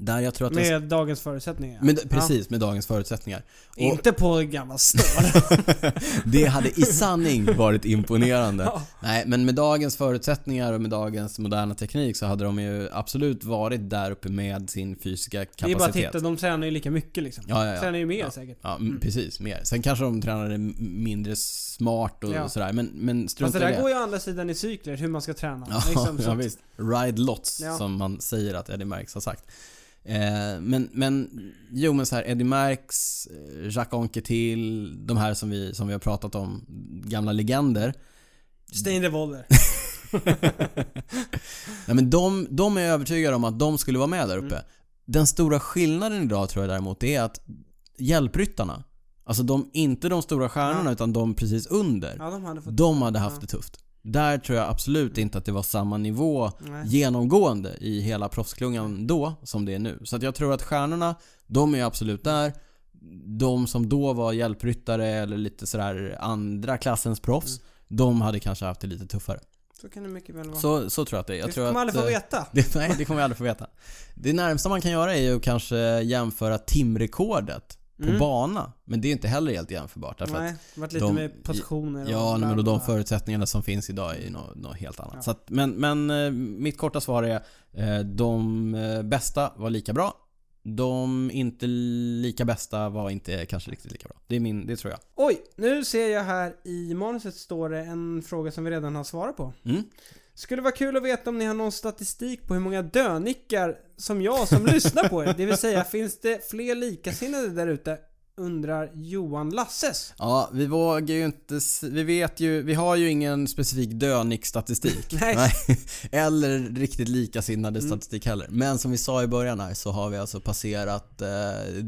Där jag tror att Med dagens förutsättningar. med, precis, med dagens förutsättningar. Ja. Inte på gamla stål. *laughs* Det hade i sanning varit imponerande. Ja. Nej, men med dagens förutsättningar och med dagens moderna teknik så hade de ju absolut varit där uppe med sin fysiska Det är kapacitet. bara att titta, de tränar ju lika mycket liksom. Ja, ja, ja. Tränar ju mer Ja. säkert. Ja, mm. precis. Mer. Sen kanske de tränade mindre smart och Ja. sådär, men, men strunt det i där det. går ju å andra sidan i cykler, hur man ska träna. Ja, liksom, ja visst. Ride lots, Ja. som man säger att Eddie Merckx har sagt. Eh, men, men, jo men så här, Eddie Merckx, eh, Jacques Anquetil, de här som vi, som vi har pratat om, gamla legender. Stain Revolver. *laughs* Nej men de, de är övertygade om att de skulle vara med där uppe. Mm. Den stora skillnaden idag tror jag däremot är att hjälpryttarna, alltså de, inte de stora stjärnorna Ja. utan de precis under, Ja, de hade fått... de hade haft Ja. det tufft. Där tror jag absolut inte att det var samma nivå Nej. genomgående i hela proffsklungan då som det är nu. Så att jag tror att stjärnorna, de är absolut där. De som då var hjälpryttare eller lite sådär andra klassens proffs, de hade kanske haft det lite tuffare. Så kan det mycket väl vara. Så, så tror jag att det är. Jag det tror kommer att, aldrig få eh, veta. *laughs* det, nej, det kommer vi aldrig få veta. Det närmsta man kan göra är ju kanske jämföra timrekordet på Mm. bana. Men det är inte heller helt jämförbart. Därför Nej, det varit lite de- med positioner och ja, men och de förutsättningarna som finns idag är något, något helt annat. Ja. Så att, men, men eh, mitt korta svar är eh, de eh, bästa var lika bra. De inte lika bästa var inte kanske riktigt lika bra. Det är min, det tror jag. Oj, nu ser jag här i manuset står det en fråga som vi redan har svarat på. Mm. Skulle vara kul att veta om ni har någon statistik på hur många dönickar som jag som lyssnar på er. Det vill säga, *laughs* finns det fler likasinnade där ute? Undrar Johan Lasses. Ja, vi vågar ju inte, vi vet ju, vi har ju ingen specifik dönick-statistik. *laughs* Nej. *laughs* Eller riktigt likasinnade Mm. statistik heller. Men som vi sa i början här så har vi alltså passerat eh,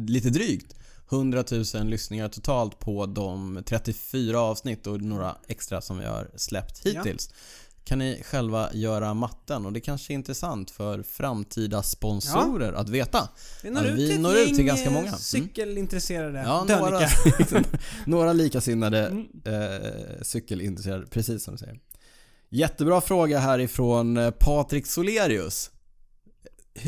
lite drygt 100 000 lyssningar totalt på de 34 avsnitt och några extra som vi har släppt Ja. Kan ni själva göra matten och det kanske är intressant för framtida sponsorer att veta. Vi når Ja, ut vi till når ut till ganska eh, många. Mm. cykelintresserade Ja, några, *laughs* några likasinnade Mm. eh, cykelintresserade, precis som du säger. Jättebra fråga härifrån eh, Patrik Solerius.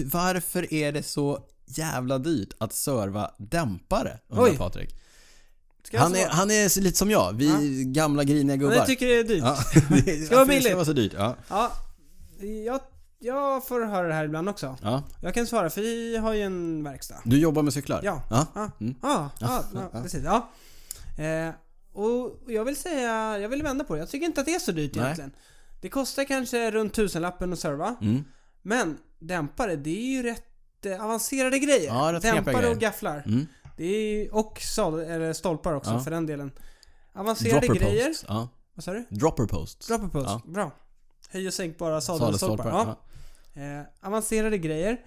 Varför är det så jävla dyrt att serva dämpare? Undrar Oj. Patrik. Ska Han är, han är lite som jag, vi Ja. gamla griniga gubbar. jag tycker det är dyrt. Ja, *laughs* det Ska vara billigt. vara så dyrt. Ja. Ja, jag, jag får höra det här ibland också. ja. Jag kan svara, för vi har ju en verkstad. Du jobbar med cyklar? Ja. ja. Ja, Mm. ja, ja, precis. Ja. Eh, och jag vill säga, jag vill vända på det. Jag tycker inte att det är så dyrt Nej. egentligen. Det kostar kanske runt tusenlappen att serva. Mm. Men dämpare, det är ju rätt eh, avancerade grejer. Ja, rätt dämpare grejer. och gafflar. Mm. Det är, och sal, eller stolpar också Ja. för den delen. Avancerade Dropper grejer. posts. Ja. Vad sa du? Dropper posts. Dropper post. Ja. Bra. Höj och sänkbara sadelstolpar. Ja. Eh, avancerade grejer.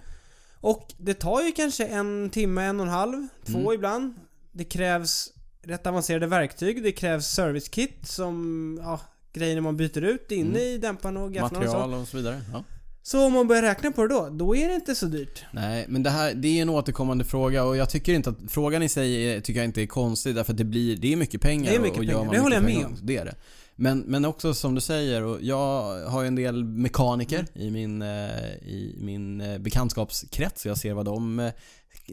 Och det tar ju kanske en timme, en och en halv, två Mm. ibland. Det krävs rätt avancerade verktyg. Det krävs servicekit som, ja, grejer man byter ut inne Mm. i dämparna och gafflarna och så. Material och så vidare. Ja. Så om man börjar räkna på det då, då är det inte så dyrt. Nej, men det här det är en återkommande fråga och jag tycker inte att frågan i sig är, tycker jag inte är konstig därför att det blir, det är mycket pengar. Det är mycket och, och pengar, det håller jag med pengar, Det är det. Men, men också som du säger, och jag har ju en del mekaniker Mm. i min, eh, i min eh, bekantskapskrets. Jag ser vad de eh,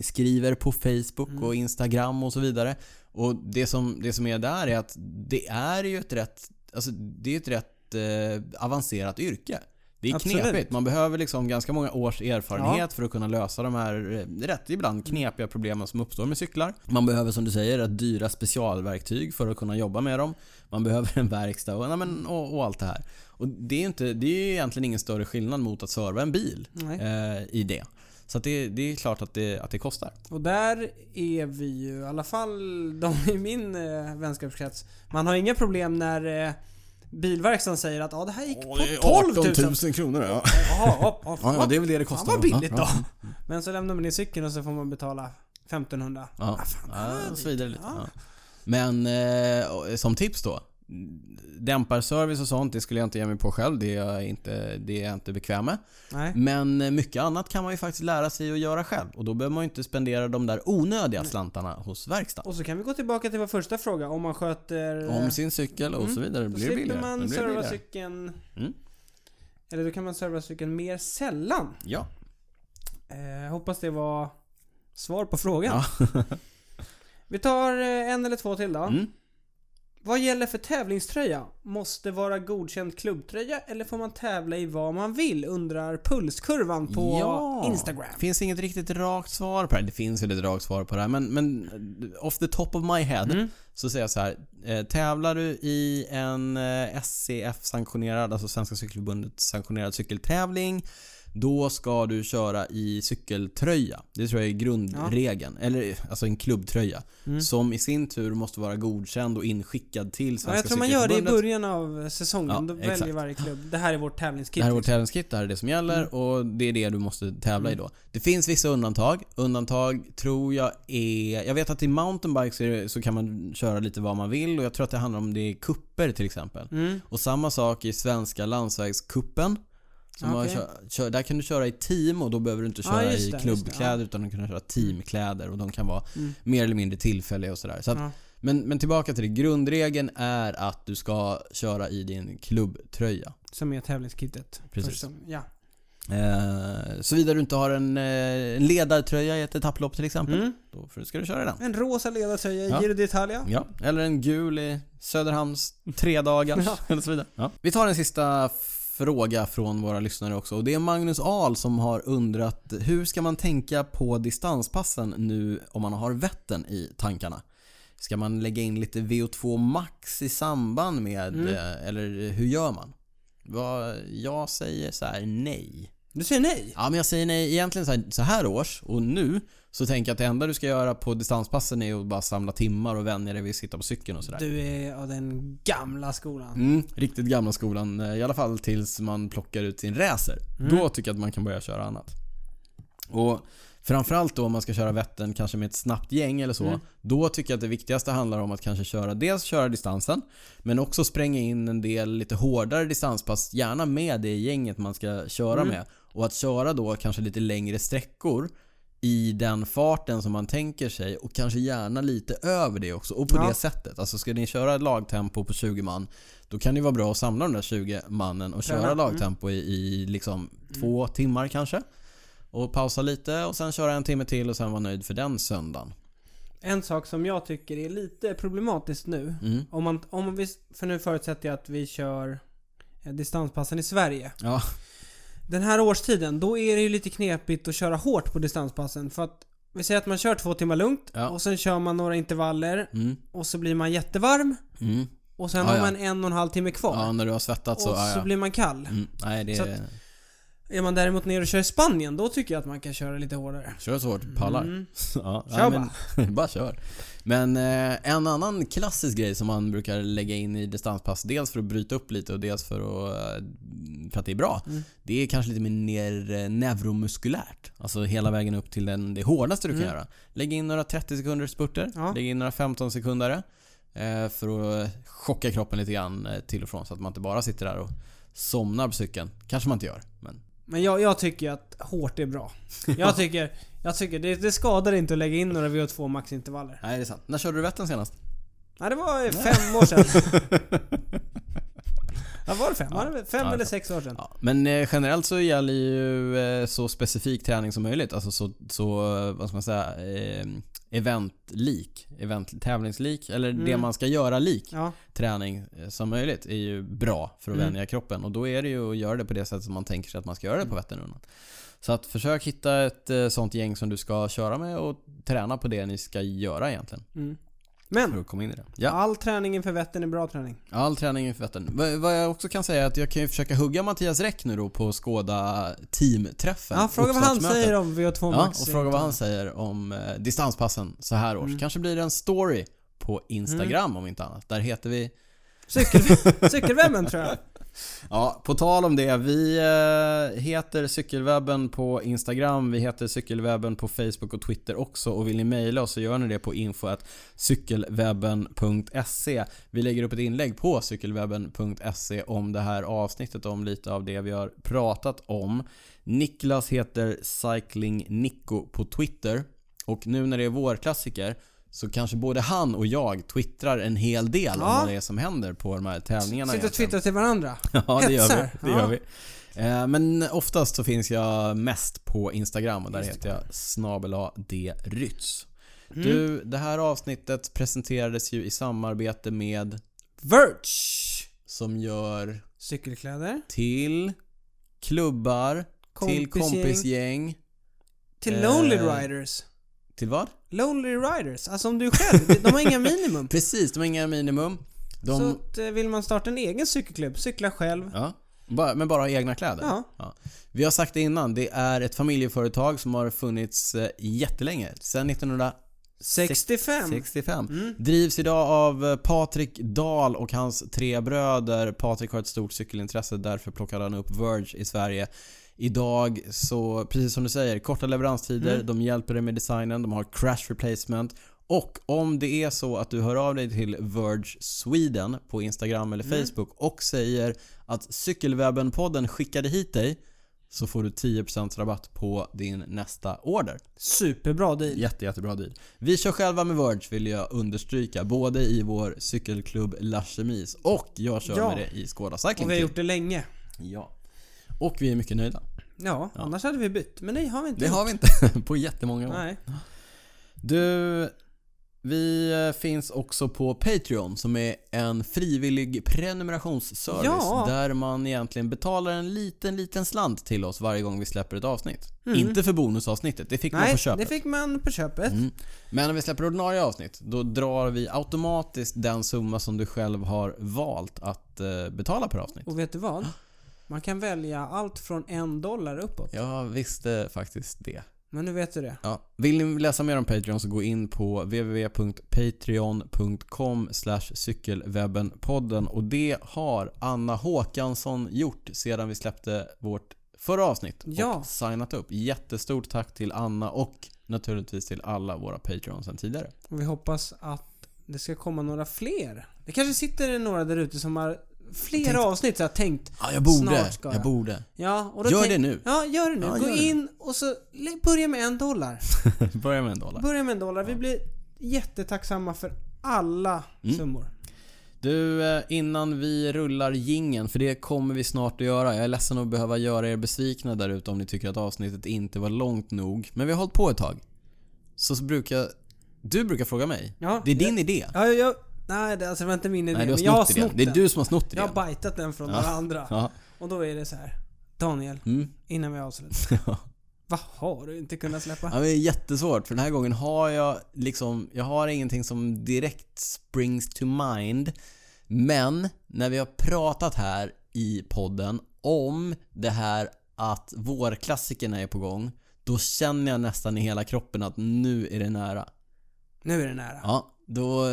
skriver på Facebook Mm. och Instagram och så vidare. Och det som, det som är där är att det är ju ett rätt, alltså det är ett rätt eh, avancerat yrke. Det är Absolut. knepigt. Man behöver liksom ganska många års erfarenhet för att kunna lösa de här eh, rätt ibland knepiga problemen som uppstår med cyklar. Man behöver som du säger rätt dyra specialverktyg för att kunna jobba med dem. Man *laughs* behöver en verkstad och, men, och, och allt det här. Och det är inte, det är ju egentligen ingen större skillnad mot att serva en bil eh, i det. Så det, det är klart att det, att det kostar. Och där är vi ju, i alla fall de i min eh, vänskapskrets. Man har inga problem när eh, bilverkstaden säger att ja, det här gick på 12 000. kronor ja. Ja, ja, Ja, ja, det är väl det det Fan kostar. vad billigt då. Men så lämnar man in cykeln och så får man betala 1500. Ja, Ah, fan, ja så vidare lite. Ja. Men eh, som tips då. Dämparservice och sånt, det skulle jag inte ge mig på själv. Det är jag inte, det är jag inte bekväm med. Nej. Men eh, mycket annat kan man ju faktiskt lära sig att göra själv. Och då behöver man ju inte spendera de där onödiga slantarna hos verkstaden. Och så kan vi gå tillbaka till vår första fråga. Om man sköter... Om sin cykel och Mm. så vidare. Det Då blir slipper billigare. man Det blir serva cykeln... Mm. Eller då kan man serva cykeln mer sällan. Ja. Eh, hoppas det var svar på frågan. ja. *laughs* Vi tar eh, en eller två till då. Mm. Vad gäller för tävlingströja? Måste vara godkänd klubbtröja eller får man tävla i vad man vill? Undrar Pulskurvan på ja. Instagram. finns inget riktigt rakt svar på det. Det finns väl ett rakt svar på det här. Men, men off the top of my head Mm. så säger jag så här. Eh, tävlar du i en eh, SCF-sanktionerad, alltså Svenska Cykelförbundet sanktionerad cykeltävling då ska du köra i cykeltröja. Det tror jag är grundregeln. Eller alltså en klubbtröja. Mm. Som i sin tur måste vara godkänd och inskickad till Ja, Svenska jag tror man gör det i början av säsongen. Ja, Då väljer exakt. varje klubb. Det här är vårt tävlingskit. Det här är vårt liksom. tävlingskit, det här är det som gäller Mm. och det är det du måste tävla i Mm. då. Det finns vissa undantag. Undantag tror jag är... Jag vet att i mountainbike så, är det, så kan man köra lite vad man vill och jag tror att det handlar om det är kupper till exempel. Mm. Och samma sak i svenska landsvägskuppen. Som Okej. kör, kör, där kan du köra i team och då behöver du inte Ja, köra just i det, just det, klubbkläder ja. utan du kan köra teamkläder och de kan vara Mm. mer eller mindre tillfälliga och sådär. Så att, Ja. men, men tillbaka till det. Grundregeln är att du ska köra i din klubbtröja. Som är tävlingskittet. Precis. Först- Ja. Eh, Såvida du inte har en, eh, en ledartröja i ett etapplopp till exempel. Mm. Då ska du köra den. En rosa ledartröja i Ja. Giro d'Italia. Ja, eller en gul i Söderhamns tre dagar *laughs* Ja. eller så vidare. Ja. Vi tar den sista fråga från våra lyssnare också och det är Magnus Ahl som har undrat hur ska man tänka på distanspassen nu om man har Vättern i tankarna? Ska man lägga in lite VO2 max i samband med, Mm. eh, eller hur gör man? Vad, jag säger så här: nej. Du säger nej? Ja men jag säger nej egentligen så här, så här års och nu så tänker jag att det enda du ska göra på distanspassen är att bara samla timmar och vänja dig vid att sitta på cykeln och sådär. Du är av den gamla skolan. Mm, riktigt gamla skolan, eh, i alla fall tills man plockar ut sin racer. Mm. Då tycker jag att man kan börja köra annat. Och framförallt då om man ska köra Vättern kanske med ett snabbt gäng eller så. Mm. Då tycker jag att det viktigaste handlar om att kanske köra, dels köra distansen, men också spränga in en del lite hårdare distanspass, gärna med det gänget man ska köra Mm. med. Och att köra då kanske lite längre sträckor i den farten som man tänker sig och kanske gärna lite över det också och på Ja. det sättet. Alltså ska ni köra ett lagtempo på 20 man då kan det vara bra att samla de där 20 mannen och köra Mm. lagtempo i, i liksom två timmar kanske. Och pausa lite och sen köra en timme till och sen vara nöjd för den söndagen. En sak som jag tycker är lite problematiskt nu. Mm. Om man, om vi, för nu förutsätter jag att vi kör eh, distanspassen i Sverige. Ja, Den här årstiden, då är det ju lite knepigt att köra hårt på distanspassen. För att vi säger att man kör två timmar lugnt Ja. och sen kör man några intervaller mm. och så blir man jättevarm Mm. och sen Ja, har ja. man en och en halv timme kvar. ja när du har svettats så, och ja, så ja. blir man kall. Mm. Nej det Så att- Är man däremot nere och kör i Spanien, då tycker jag att man kan köra lite hårdare. Kör så hårt, pallar. Mm. *laughs* Ja, Kör nej, men, *laughs* bara kör. Men eh, en annan klassisk grej som man brukar lägga in i distanspass, dels för att bryta upp lite och dels för att, eh, för att det är bra. Mm. Det är kanske lite mer eh, neuromuskulärt. Alltså hela vägen upp till den, det hårdaste du kan Mm. göra. Lägg in några 30 sekunders spurter, Ja. lägg in några 15 sekundare eh, för att chocka kroppen lite grann eh, till och från så att man inte bara sitter där och somnar på cykeln. Kanske man inte gör, men Men jag, jag tycker att hårt är bra. Jag tycker, jag tycker det, det skadar inte att lägga in några VO2 maxintervaller. nej det är sant. När körde du Vättern senast? Nej, det var fem år sedan. *laughs* Ja, var det fem? Var det fem Ja, eller sex år sedan? Ja, men eh, generellt så gäller ju eh, så specifik träning som möjligt. Alltså så, så eh, vad ska man säga, eh, eventlik, event, tävlingslik, eller det Mm. man ska göra lik Ja. träning eh, som möjligt är ju bra för att Mm. vänja kroppen. Och då är det ju att göra det på det sättet som man tänker sig att man ska göra det på Vätternrundan. Så att försök hitta ett eh, sånt gäng som du ska köra med och träna på det ni ska göra egentligen. Mm. För Men, att komma in i det. Ja. all träning inför Vättern är bra träning. All träning inför Vättern. Vad- Vad jag också kan säga är att jag kan ju försöka hugga Mattias Räck nu då på Skåda teamträffen. Ja, fråga vad han säger om VO2 Ja, max. och fråga vad han säger om eh, distanspassen så här års. Mm. Kanske blir det en story på Instagram om inte annat. Där heter vi... Cykel, *laughs* cykelwebben tror jag. Ja, på tal om det. Vi eh, heter Cykelwebben på Instagram, vi heter Cykelwebben på Facebook och Twitter också. Och vill ni mejla oss så gör ni det på info.cykelwebben.se. Vi lägger upp ett inlägg på cykelwebben.se om det här avsnittet, om lite av det vi har pratat om. Niklas heter Cycling Nico på Twitter. Och nu när det är vårklassiker så kanske både han och jag twittrar en hel del om Ja. vad det är som händer på de här tävlingarna. Sitter och twittrar till varandra. *laughs* Ja, det gör vi. Det gör vi. Eh, Men oftast så finns jag mest på Instagram och där Just heter jag snabela drytz. Mm. Du, det här avsnittet presenterades ju i samarbete med Verge. som gör Cykelkläder. till klubbar, till Kompisgäng. kompisgäng. Till Eh, Lonely Riders. Till vad? Lonely Riders. Alltså om du själv. De har inga minimum. *laughs* Precis, de har inga minimum. De, Så att, eh, vill man starta en egen cykelklubb, cykla själv. ja, men bara ha egna kläder. Ja. Vi har sagt det innan, det är ett familjeföretag som har funnits eh, jättelänge. Sedan 1965. 65. Mm. Drivs idag av eh, Patrik Dahl och hans tre bröder. Patrik har ett stort cykelintresse, därför plockade han upp Verge i Sverige. Idag så, precis som du säger, korta leveranstider, Mm. de hjälper dig med designen, de har crash replacement. Och om det är så att du hör av dig till Verge Sweden på Instagram eller Mm. Facebook och säger att Cykelwebben-podden skickade hit dig så får du 10% rabatt på din nästa order. Superbra deal. Jätte, jättebra deal. Vi kör själva med Verge vill jag understryka, både i vår cykelklubb La Chemise och jag kör Ja. med det i Skåda Cycling Och vi har gjort det länge. Ja. Och vi är mycket nöjda. Ja, Ja. annars hade vi bytt. Men nej, har vi inte Det gjort. har vi inte *laughs* på jättemånga år. Nej. Du, Vi eh, finns också på Patreon som är en frivillig prenumerationsservice Ja. där man egentligen betalar en liten, liten slant till oss varje gång vi släpper ett avsnitt. Mm. Inte för bonusavsnittet, det fick man Nej, på köpet. det fick man på köpet. Mm. Men när vi släpper ordinarie avsnitt, då drar vi automatiskt den summa som du själv har valt att eh, betala per avsnitt. Och vet du vad? Man kan välja allt från en dollar uppåt. Jag visste faktiskt det. Men nu vet du det. Ja. Vill ni läsa mer om Patreon så gå in på www.patreon.com cykelwebbenpodden och det har Anna Håkansson gjort sedan vi släppte vårt förra avsnitt Ja. och signat upp. Jättestort tack till Anna och naturligtvis till alla våra Patreons sen tidigare. Och vi hoppas att det ska komma några fler. Det kanske sitter några där ute som har flera tänkte- avsnitt så jag tänkt. Ja, jag borde. Snart ska jag. jag. borde. Ja, och då Gör tänk- det nu. Ja, gör det nu. Ja, Gå gör det. in och så börja med en dollar. *laughs* Börja med en dollar. Börja med en dollar. Vi blir jättetacksamma för alla Mm. summor. Du, eh, innan vi rullar gingen för det kommer vi snart att göra. Jag är ledsen att behöva göra er besvikna där ute om ni tycker att avsnittet inte var långt nog. Men vi har hållit på ett tag. Så, så brukar... Du brukar fråga mig. Ja, Det är din idé. Ja, jag, nej, det, alltså det var inte min idé. Nej, du har men jag har snott snott Det är den. du som har snott Jag idén. har bajtat den från Ja. alla andra. Ja. Och då är det så här. Daniel, Mm. innan vi avslutar. *laughs* Ja. Vad har du inte kunnat släppa? Ja, det är jättesvårt för den här gången har jag liksom, jag har ingenting som direkt springs to mind. Men när vi har pratat här i podden om det här att vårklassikerna är på gång, då känner jag nästan i hela kroppen att nu är det nära. Nu är det nära. Ja, då,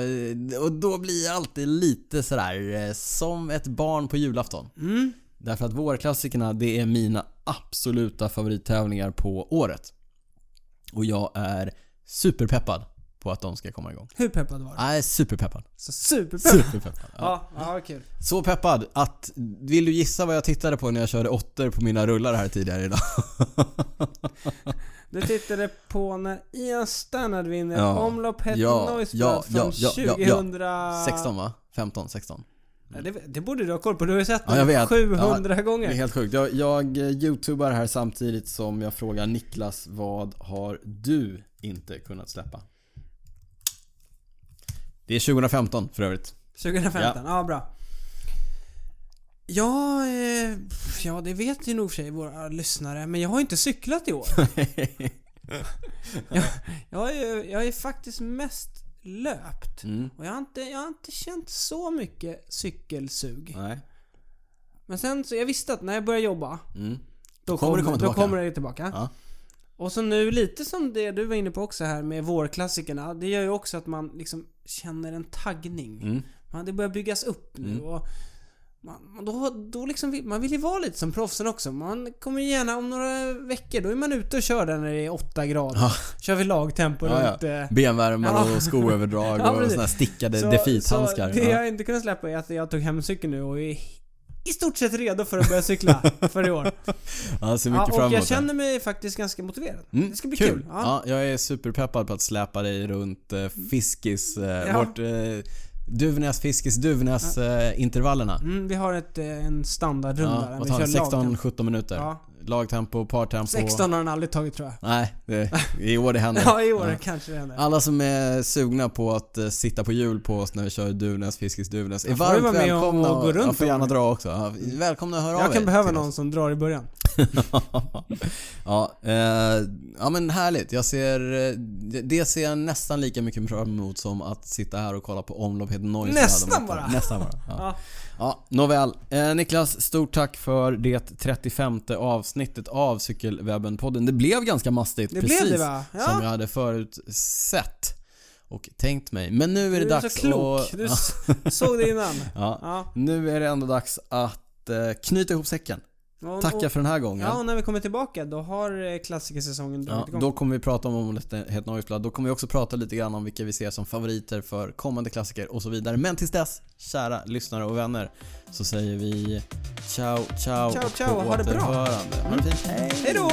och då blir jag alltid lite sådär eh, som ett barn på julafton. Mm. Därför att vårklassikerna, det är mina absoluta favorittävlingar på året. Och jag är superpeppad på att de ska komma igång. Hur peppad var du? Är superpeppad. Så superpeppad. Superpeppad. Ja. Ja, ja, kul. Så peppad att, vill du gissa vad jag tittade på när jag körde åttor på mina rullar här tidigare idag? *laughs* Du tittade på när Ian Stannard vinner Ja. omlopp Het Ja, Neusplat ja, från ja, ja, ja, ja. 2000... 16 va? 15, 16. Ja, det, det borde du ha koll på. Du har ju sett Ja, den vet. 700 Det är gånger. helt sjukt. Jag, jag eh, youtubar här samtidigt som jag frågar Niklas vad har du inte kunnat släppa? Det är 2015 för övrigt. 2015, ja, bra. Ja, eh, ja, det vet ju nog för sig våra lyssnare, men jag har inte cyklat i år. *laughs* *laughs* Jag är, jag är faktiskt mest löpt. Mm. Och jag har, inte, jag har inte känt så mycket cykelsug. Nej. Men sen så, jag visste att när jag börjar jobba, Mm. då, kommer det komma då tillbaka. kommer det tillbaka. Ja. Och så nu lite som det du var inne på också här med vårklassikerna. Det gör ju också att man liksom känner en taggning. Mm. Man, det börjar byggas upp nu Mm. och man, då, då liksom, vill- man vill ju vara lite som proffsen också. Man kommer gärna om några veckor, då är man ute och kör där när det är 8 grader. Ja. Kör vi lagtempo Ja, ja. runt... eh, Benvärmare Ja. och *laughs* skoöverdrag Ja, och såna här stickade så, defeat-handskar. så det Ja. jag inte kunnat släppa är att jag tog hem cykeln nu och är i stort sett redo för att börja cykla *laughs* för i år. Ja, ser Ja, mycket fram och jag känner mig faktiskt ganska motiverad. Mm, Det ska bli kul. Ja. Ja. jag är superpeppad på att släpa dig runt eh, Fiskis, eh, Ja. vårt eh, Duvnäs, Fiskis, Duvnäs eh, intervallerna. Mm, vi har ett, eh, en standardrunda Ja, där vi kör det? lagtempo. 16-17 minuter. Ja. Lagtempo, partempo. 16 har den aldrig tagit tror jag. Nej, det, i år det händer. *laughs* Ja, i år Ja. kanske det händer. Alla som är sugna på att eh, sitta på hjul på oss när vi kör Duvnäs, Fiskis, Duvnäs är varmt med och- välkomna. och gå runt Jag får gärna dra också. Välkomna att höra av Jag kan behöva någon oss. som drar i början. *laughs* ja, eh, ja men härligt. Jag ser, eh, det- ser jag nästan lika mycket fram emot som att sitta här och kolla på omlopp noise. Nästan bara. Nästan bara. Ja. *laughs* Ja. Ja, nåväl. Eh, Niklas, stort tack för det 35 avsnittet av Cykelwebben-podden. Det blev ganska mastigt, Det precis blev det va? som Ja. jag hade förut sett och tänkt mig. Men nu är det Du är dags så klok. att... Du *laughs* såg det innan. Ja, Ja. nu är det ändå dags att eh, knyta ihop säcken. Och, Tacka och, för den här gången. Ja, och när vi kommer tillbaka då har eh, klassikersäsongen dragit Ja, igång. då kommer vi prata om Omelette Het Noisblad. Då kommer vi också prata lite grann om vilka vi ser som favoriter för kommande klassiker och så vidare. Men tills dess, kära lyssnare och vänner, så säger vi ciao, ciao, Ciao, och ciao. på Ha det bra. Ha det fint. Hej då!